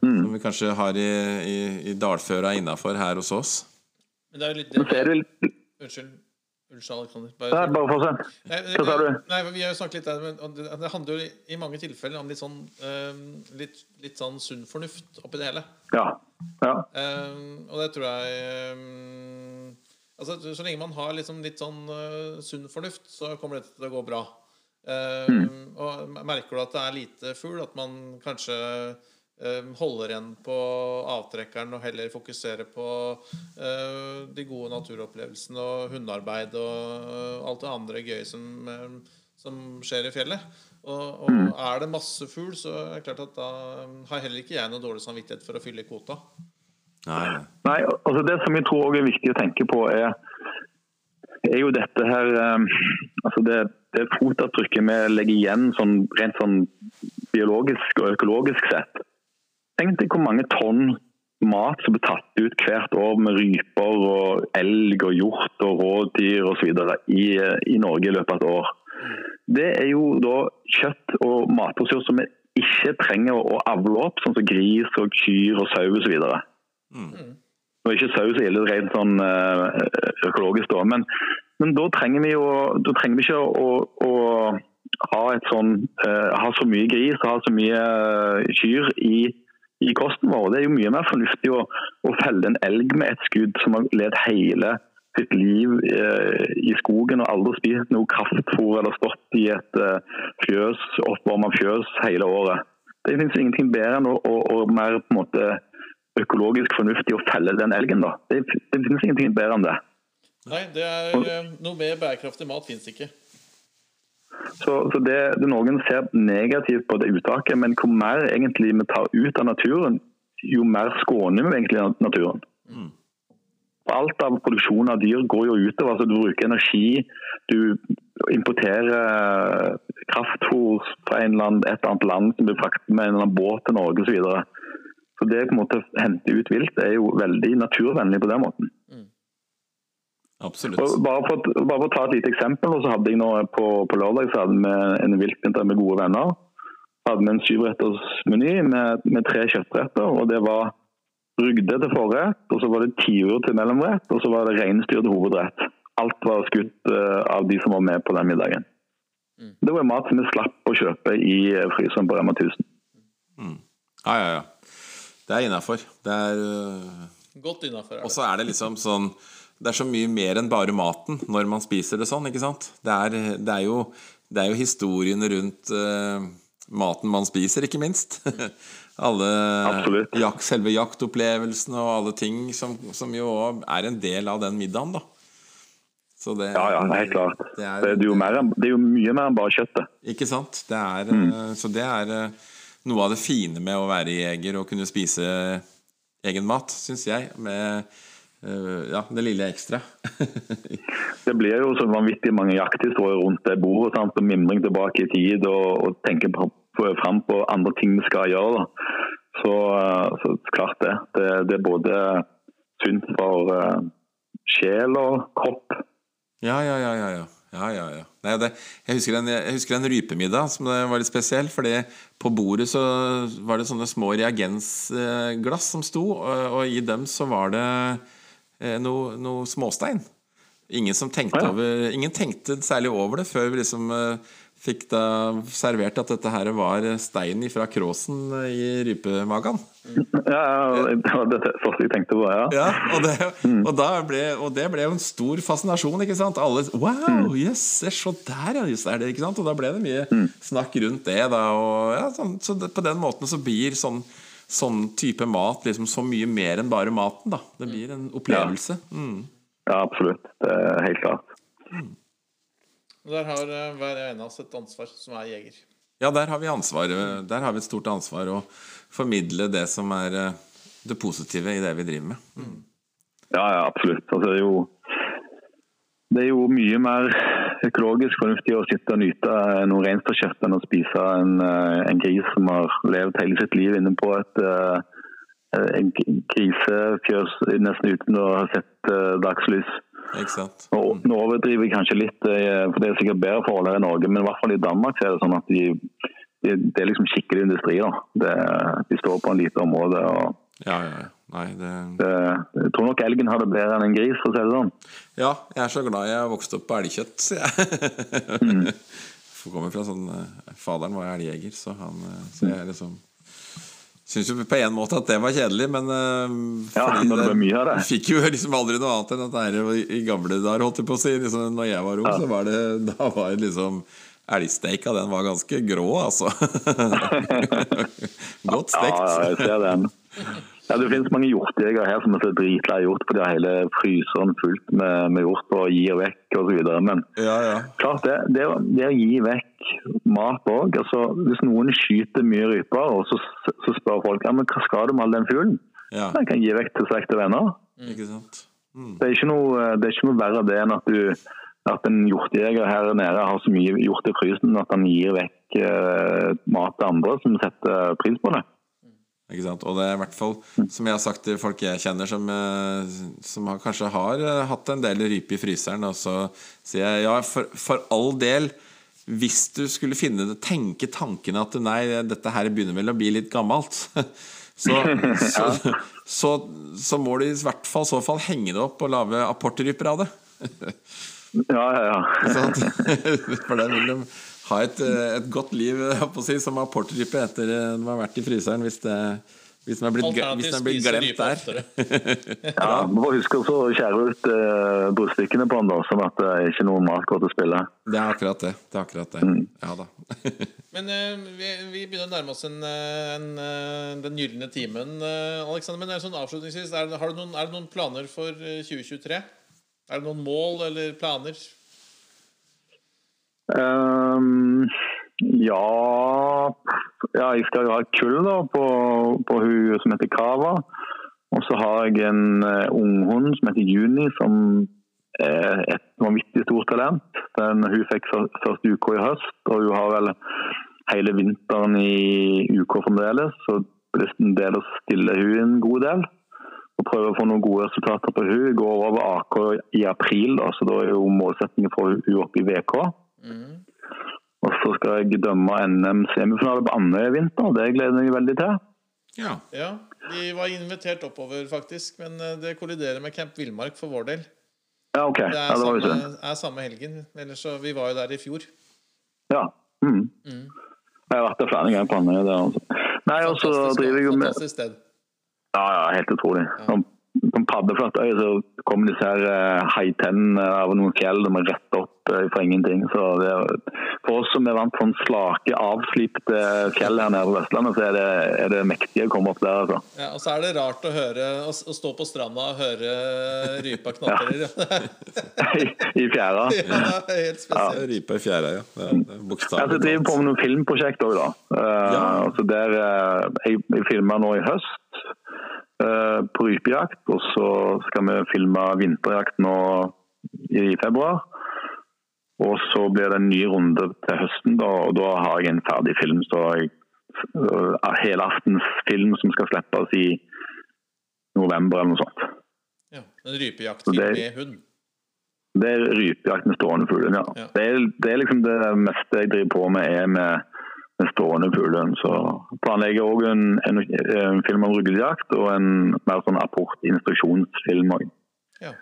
Som vi kanskje har i, i, i dalføra innafor her hos oss. Men det er jo litt det Unnskyld. Unnskyld, Alexander. Nei, Bare, bare fortsett. Hva sa du? Nei, Vi har jo snakket litt der, men det, handler jo i, mange tilfeller om litt sånn eh, litt, litt sånn sunn fornuft oppi det hele. Ja. ja. Eh, og det tror jeg eh, Altså, Så lenge man har liksom litt sånn uh, sunn fornuft, så kommer dette til å gå bra. Eh, Og merker du at det er lite fugl, at man kanskje holder igjen på avtrekkeren og heller fokuserer på eh, de gode naturopplevelsene og hundearbeid og eh, alt det andre gøye som, eh, som skjer i fjellet. Og, og er det masse fugl, så er det klart at da har heller ikke jeg noe dårlig samvittighet for å fylle kvota. Nei, nei. Altså Det som jeg tror også er viktig å tenke på, er, er jo dette her altså det, det fotavtrykket vi legger igjen sånn, rent sånn biologisk og økologisk sett. Tenk deg hvor mange tonn mat som blir tatt ut hvert år med ryper og elg og hjort og rådyr osv. I, i Norge i løpet av et år. Det er jo da kjøtt og matressurser som vi ikke trenger å avle opp, sånn som gris og kyr og sau osv. Nå er ikke saus ille rent sånn eh, økologisk, da, men, men da trenger vi jo da trenger vi ikke å, å ha, et sånn, uh, ha så mye gris og ha så mye uh, kyr i, i kosten vår. Det er jo mye mer fornuftig å, å felle en elg med et skudd som har levd hele sitt liv eh, i skogen og aldri spist noe kraftfôr eller stått i et eh, fjøs, oppvarma fjøs hele året. Det finnes ingenting bedre enn å, å, å mer på en måte økologisk fornuftig å felle den elgen. da. Det, det finnes ingenting bedre enn det. Nei, det er eh, noe mer bærekraftig mat finnes ikke. Så, så det, det Noen ser negativt på det uttaket, men hvor mer egentlig vi tar ut av naturen, jo mer skåner vi egentlig naturen. For Alt av produksjon av dyr går jo utover. altså Du bruker energi, du importerer kraftfôr fra en land, et annet land som blir fraktet med en eller annen båt til Norge osv. Så, videre. så det å hente ut vilt er jo veldig naturvennlig på den måten. Absolutt. Bare, for, bare for å ta et lite eksempel, så hadde jeg nå på, på lørdag så hadde vi en viltvinter med gode venner. Hadde vi en syvrettersmeny med, med tre kjøttretter. og Det var rugde til forrett, og så var det tiur til mellomrett, og så var det reinsdyr til hovedrett. Alt var skutt eh, av de som var med på den middagen. Det var mat som vi slapp å kjøpe i eh, fryseren på Rema 1000. Ja, ja, ja. Det er innafor. Det er øh, Godt innafor. Og så er det liksom sånn Det er så mye mer enn bare maten når man spiser det sånn, ikke sant? Det er, det er, jo, det er jo historiene rundt uh, maten man spiser, ikke minst. <laughs> alle jak, Selve jaktopplevelsen og alle ting som, som jo er en del av den middagen, da. Så det, Ja, ja, helt klart. Det er- Det er, jo, mer, det er jo mye mer enn bare kjøttet. Ikke sant? Det er, mm. Så det er eh, noe av det fine med å være jeger og kunne spise egen mat, syns jeg. Med eh, ja, det lille ekstra. <laughs> Det blir jo så vanvittig mange jakthistorier rundt det bordet. Sant? Og mimring tilbake i tid og, og tenke fram på andre ting vi skal gjøre. Så, eh, så klart det. det. Det er både sunt for uh, sjel og kropp. Ja, ja, ja. ja, ja. ja, ja, ja. Nei, det, jeg, husker en, jeg husker en rypemiddag som det var litt spesiell. fordi på bordet så var det sånne små reagensglass som sto, og, og i dem så var det eh, noe, noe småstein. Ingen som tenkte Ja. over Ingen tenkte særlig over det før vi liksom eh, fikk da servert at dette her var stein fra kråsen eh, i rypemagen. Ja, ja, det var det første jeg tenkte på. ja. Ja, og det, og, da ble, og det ble jo en stor fascinasjon, ikke sant? Alle Wow, yes, se, der, ja, just er det, ikke sant? Og da ble det mye snakk rundt det, da. Og, ja, sånn, så på den måten så blir sånn, sånn type mat liksom så mye mer enn bare maten, da. Det blir en opplevelse. Mm. Ja, absolutt. Det er helt klart. Mm. Der har eh, hver ene av oss et ansvar som er jeger. Ja, der har vi ansvar. eh, Der har vi et stort ansvar å formidle det som er eh, det positive i det vi driver med. Ja, ja, absolutt. Altså, det, er jo, det er jo mye mer økologisk fornuftig å sitte og nyte noe reinsdyrkjøtt enn å spise en, eh, en gris som har levd hele sitt liv inne på et eh, en grisefjøs nesten uten å ha sett eh, dagslys. Ikke Nå overdriver jeg kanskje litt, eh, for det er sikkert bedre forhold her i Norge, men i hvert fall i Danmark så er det sånn at de, de, det er liksom skikkelig industri. da. Det, de står på en lite område. og Ja, ja, ja. Nei, det det, Jeg tror nok elgen har det bedre enn en gris, for å si det sånn. Ja, jeg er så glad jeg vokste opp på elgkjøtt, sier jeg. <laughs> For kommer fra sånn eh, Faderen var elgjeger, så han eh, Så jeg liksom Syns jo på en måte at det var kjedelig, men eh, Ja, det ble mye av det. <laughs> Fikk jo liksom aldri noe annet enn at det i- gamle dager, holdt jeg på å si. Liksom, når jeg var ung, så var det <laughs> Da var det liksom Elgsteika, den var ganske grå, altså. Godt Ja, stekt. ja, jeg ser den. Ja, Det finnes mange hjortejegere her som er så dritlei hjort, for de har hele fryseren fullt med, med hjort og gir vekk osv. Men Ja, ja. klart det, det, det å gi vekk mat òg altså, Hvis noen skyter mye ryper, og så, så spør folk ja, men hva skal du med all den fuglen, ja. den kan gi vekk til slekt og venner. Ikke sant. Det er ikke noe, det er ikke noe verre det enn at, du, at en hjortejeger her nede har så mye hjort i frysen at han gir vekk eh, mat til andre som setter pris på det. Og det er i hvert fall, som jeg har sagt til folk jeg kjenner, som, eh, som har, kanskje har eh, hatt en del rype i fryseren, og så sier jeg ja, for, for all del, hvis du skulle finne det, tenke tankene at nei, dette her begynner vel å bli litt gammelt, <laughs> så, <laughs> så, så, så må du i hvert fall så fall henge det opp og lage apportryper av det. <laughs> Ja, ja, ja. For det vil de ha et, eh, et godt liv å si, som apportrype etter den har vært i fryseren, hvis det hvis den er blitt, hvis den er blitt glemt der. <laughs> ja Vi må huske å skjære ut uh, brudstykkene på den, da, sånn at det ikke er noe mat går til spille. Det er akkurat det. det, er akkurat det. Ja da. <laughs> Men uh, vi, vi begynner å nærme oss en, en, en, eh, den gylne timen, uh, Alexander. Men er sånn avslutningsvis, er har du noen, er det noen planer for eh, 2023? Er det noen mål eller planer? Ehm, ja Ja, jeg skal jo ha kull da, på, på hun som heter Kava. Og så har jeg en uh, unghund som heter Juni, som er et vanvittig stort talent. Den, hun fikk første UK i høst, og hun har vel hele vinteren i UK fremdeles. Så det er en del å stille hun en god del. Og prøve å få noen gode resultater på hun. Går over AK i april, da, så da er jo målsettingen for hun oppe i VK. Og så skal jeg dømme NM-semifinale på Andøya i vinter. Det gleder jeg meg veldig til. Ja. Ja, Vi var invitert oppover, faktisk, men eh, det kolliderer med Camp Villmark for vår del. Ja, OK. Det Ja, er, det var samme, er samme helgen. Ellers så, Vi var jo der i fjor. Ja. Mm. Jeg har vært der flere ganger på Andøya. Altså. Nei, og så driver jeg jo med Fantastisk sted. Ja, ja, helt utrolig. En paddeflatt øy så kommer disse her eh, haitennene av noen fjell de er rett opp for fra ingenting. Så det for oss som er vant til sånn slake, avslipte fjell her nede på Vestlandet, så er det, er det mektig å komme opp der. altså. Ja, og så er det rart å høre Å, å stå på stranda og høre rypa knatrer. Ja. I, <laughs> I fjæra. <laughs> ja, helt spesielt. Rype i fjæra, ja. Det det jeg driver på med noen filmprosjekt òg, da. Uh, Ja. altså der, eh, jeg jeg filma nå i høst eh, på rypejakt, og så skal vi filme vinterjakt nå i februar. Og så blir det en ny runde til høsten, da, og da har jeg en ferdig film. Så jeg, uh, helaftens film som skal slippes i november eller noe sånt. Ja, en rypejaktfilm Det- med hund. Det er rypejakt med stående fugl, ja. Ja. Det, er, det er liksom det meste jeg driver på med, er med, med stående fuglen. Så planlegger jeg òg en, en, en film om ruggejakt og en mer sånn apport-instruksjonsfilm òg. Ja.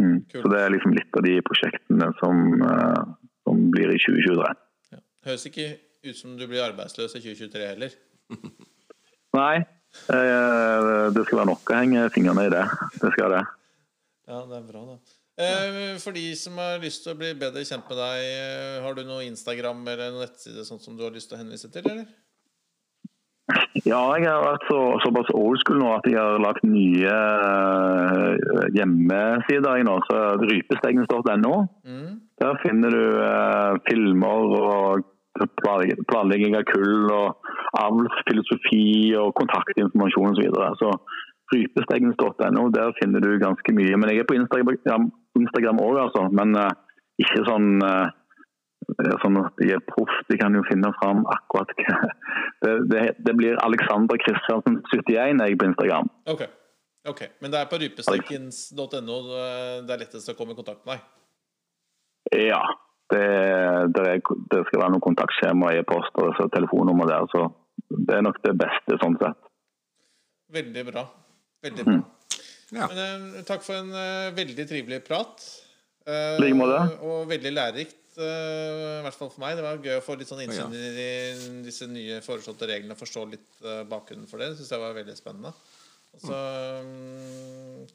Mm. Så det er liksom litt av de prosjektene som, eh, som blir i 2023. Ja. Høres ikke ut som du blir arbeidsløs i 2023 heller. <laughs> Nei, eh, det skal være nok å henge fingrene i det. Det skal det. Ja, det er bra, da. Eh, For de som har lyst til å bli bedre kjent med deg, eh, har du noe Instagram eller noen nettside sånn som du har lyst til å henvise til, eller? Ja, jeg har vært så, såpass old school nå at jeg har lagt nye uh, hjemmesider nå. Så rypestegnes.no. Mm. Der finner du uh, filmer og planlegging av kull og avlsfilosofi og kontaktinformasjon osv. Så, videre. så rypestegnes.no, der finner du ganske mye. Men jeg er på Instagram, Instagram også, altså. Men uh, ikke sånn uh, sånn at jeg er proff, de kan jo finne fram akkurat hva <laughs> det, det, det blir Alexander Kristiansen 71 jeg på Instagram. Ok. ok. Men det er på rypestekkens.no det er lettest å komme i kontakt med deg? Ja. Det, det, er, det skal være noen kontaktskjema, e-post og telefonnummer der. Så det er nok det beste sånn sett. Veldig bra. Veldig bra. Ja. Men, uh, takk for en uh, veldig trivelig prat. Eh, I like måte. Og veldig lærerikt, eh, i hvert fall for meg. Det var gøy å få litt sånn innsyn Ja. i disse nye foreslåtte reglene og forstå litt eh, bakgrunnen for det. Det syns jeg var veldig spennende. Og så, um,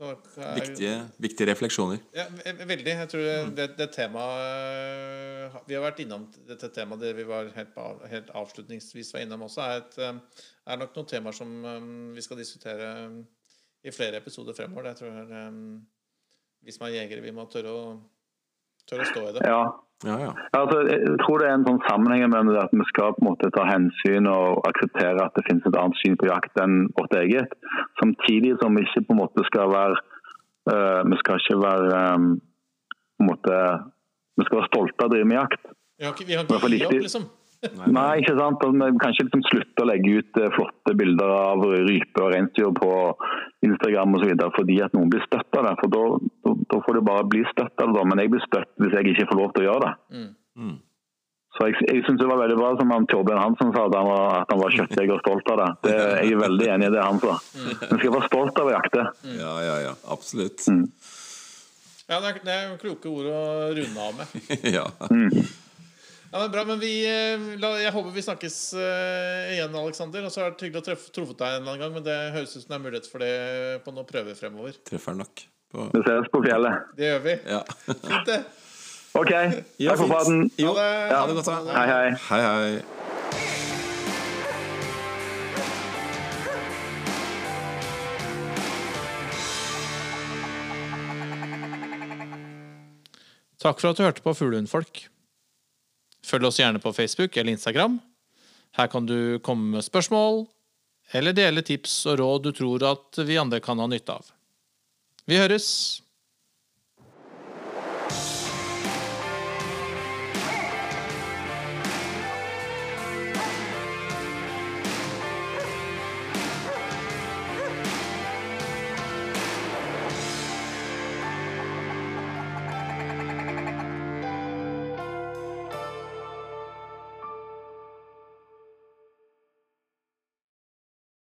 er- Viktige, viktige refleksjoner. Ja, veldig. Jeg tror det, det, det temaet Vi har vært innom dette temaet det vi var helt, helt avslutningsvis var innom også, er, et, eh, er nok noen temaer som eh, vi skal diskutere eh, i flere episoder fremover. Jeg tror eh, Vi som er jegere, vi må tørre å, tørre å stå i det. Ja. Ja, ja. Altså, jeg tror det er en sånn sammenheng med det at vi skal på en måte ta hensyn og akseptere at det finnes et annet syn på jakt enn vårt eget. Samtidig som vi ikke på en måte skal være uh, Vi skal ikke være um, på en måte Vi skal være stolte av å drive med jakt. Vi har ikke, vi har ikke gi opp, liksom. Nei, ikke sant? Vi kan ikke liksom slutte å legge ut eh, flotte bilder av rype og reinsdyr på Instagram og så videre fordi at noen blir støtt av det. For da, da, da får det bare bli støtt av det. Men jeg blir støtt hvis jeg ikke får lov til å gjøre det. Mm. Mm. Så jeg, jeg synes det var veldig bra som han Torbjørn Hansen sa, at han var, at han var kjøttjeger og stolt av det. <laughs> det. Jeg er veldig enig i det han sa. Men skal være stolt av å jakte. ja, ja, ja. Absolutt. Ja, det er, det er kloke ord å runde av med. <laughs> ja. Ja, men bra, men vi, eh, Jeg håper vi snakkes eh, igjen, Aleksander. Og så har det vært hyggelig å treffe, truffet deg en eller annen gang, men det høres ut som det er mulighet for det på noen prøver fremover. Treffer nok. På. Vi ses på fjellet. Det gjør vi. Ja. <laughs> Fint, det. OK, Ja, takk for praten. Ha det. ha det godt, da. Hei, hei. Hei, hei. Takk for at du hørte på Fuglehundfolk. Følg oss gjerne på Facebook eller Instagram. Her kan du komme med spørsmål, eller dele tips og råd du tror at vi andre kan ha nytte av. Vi høres!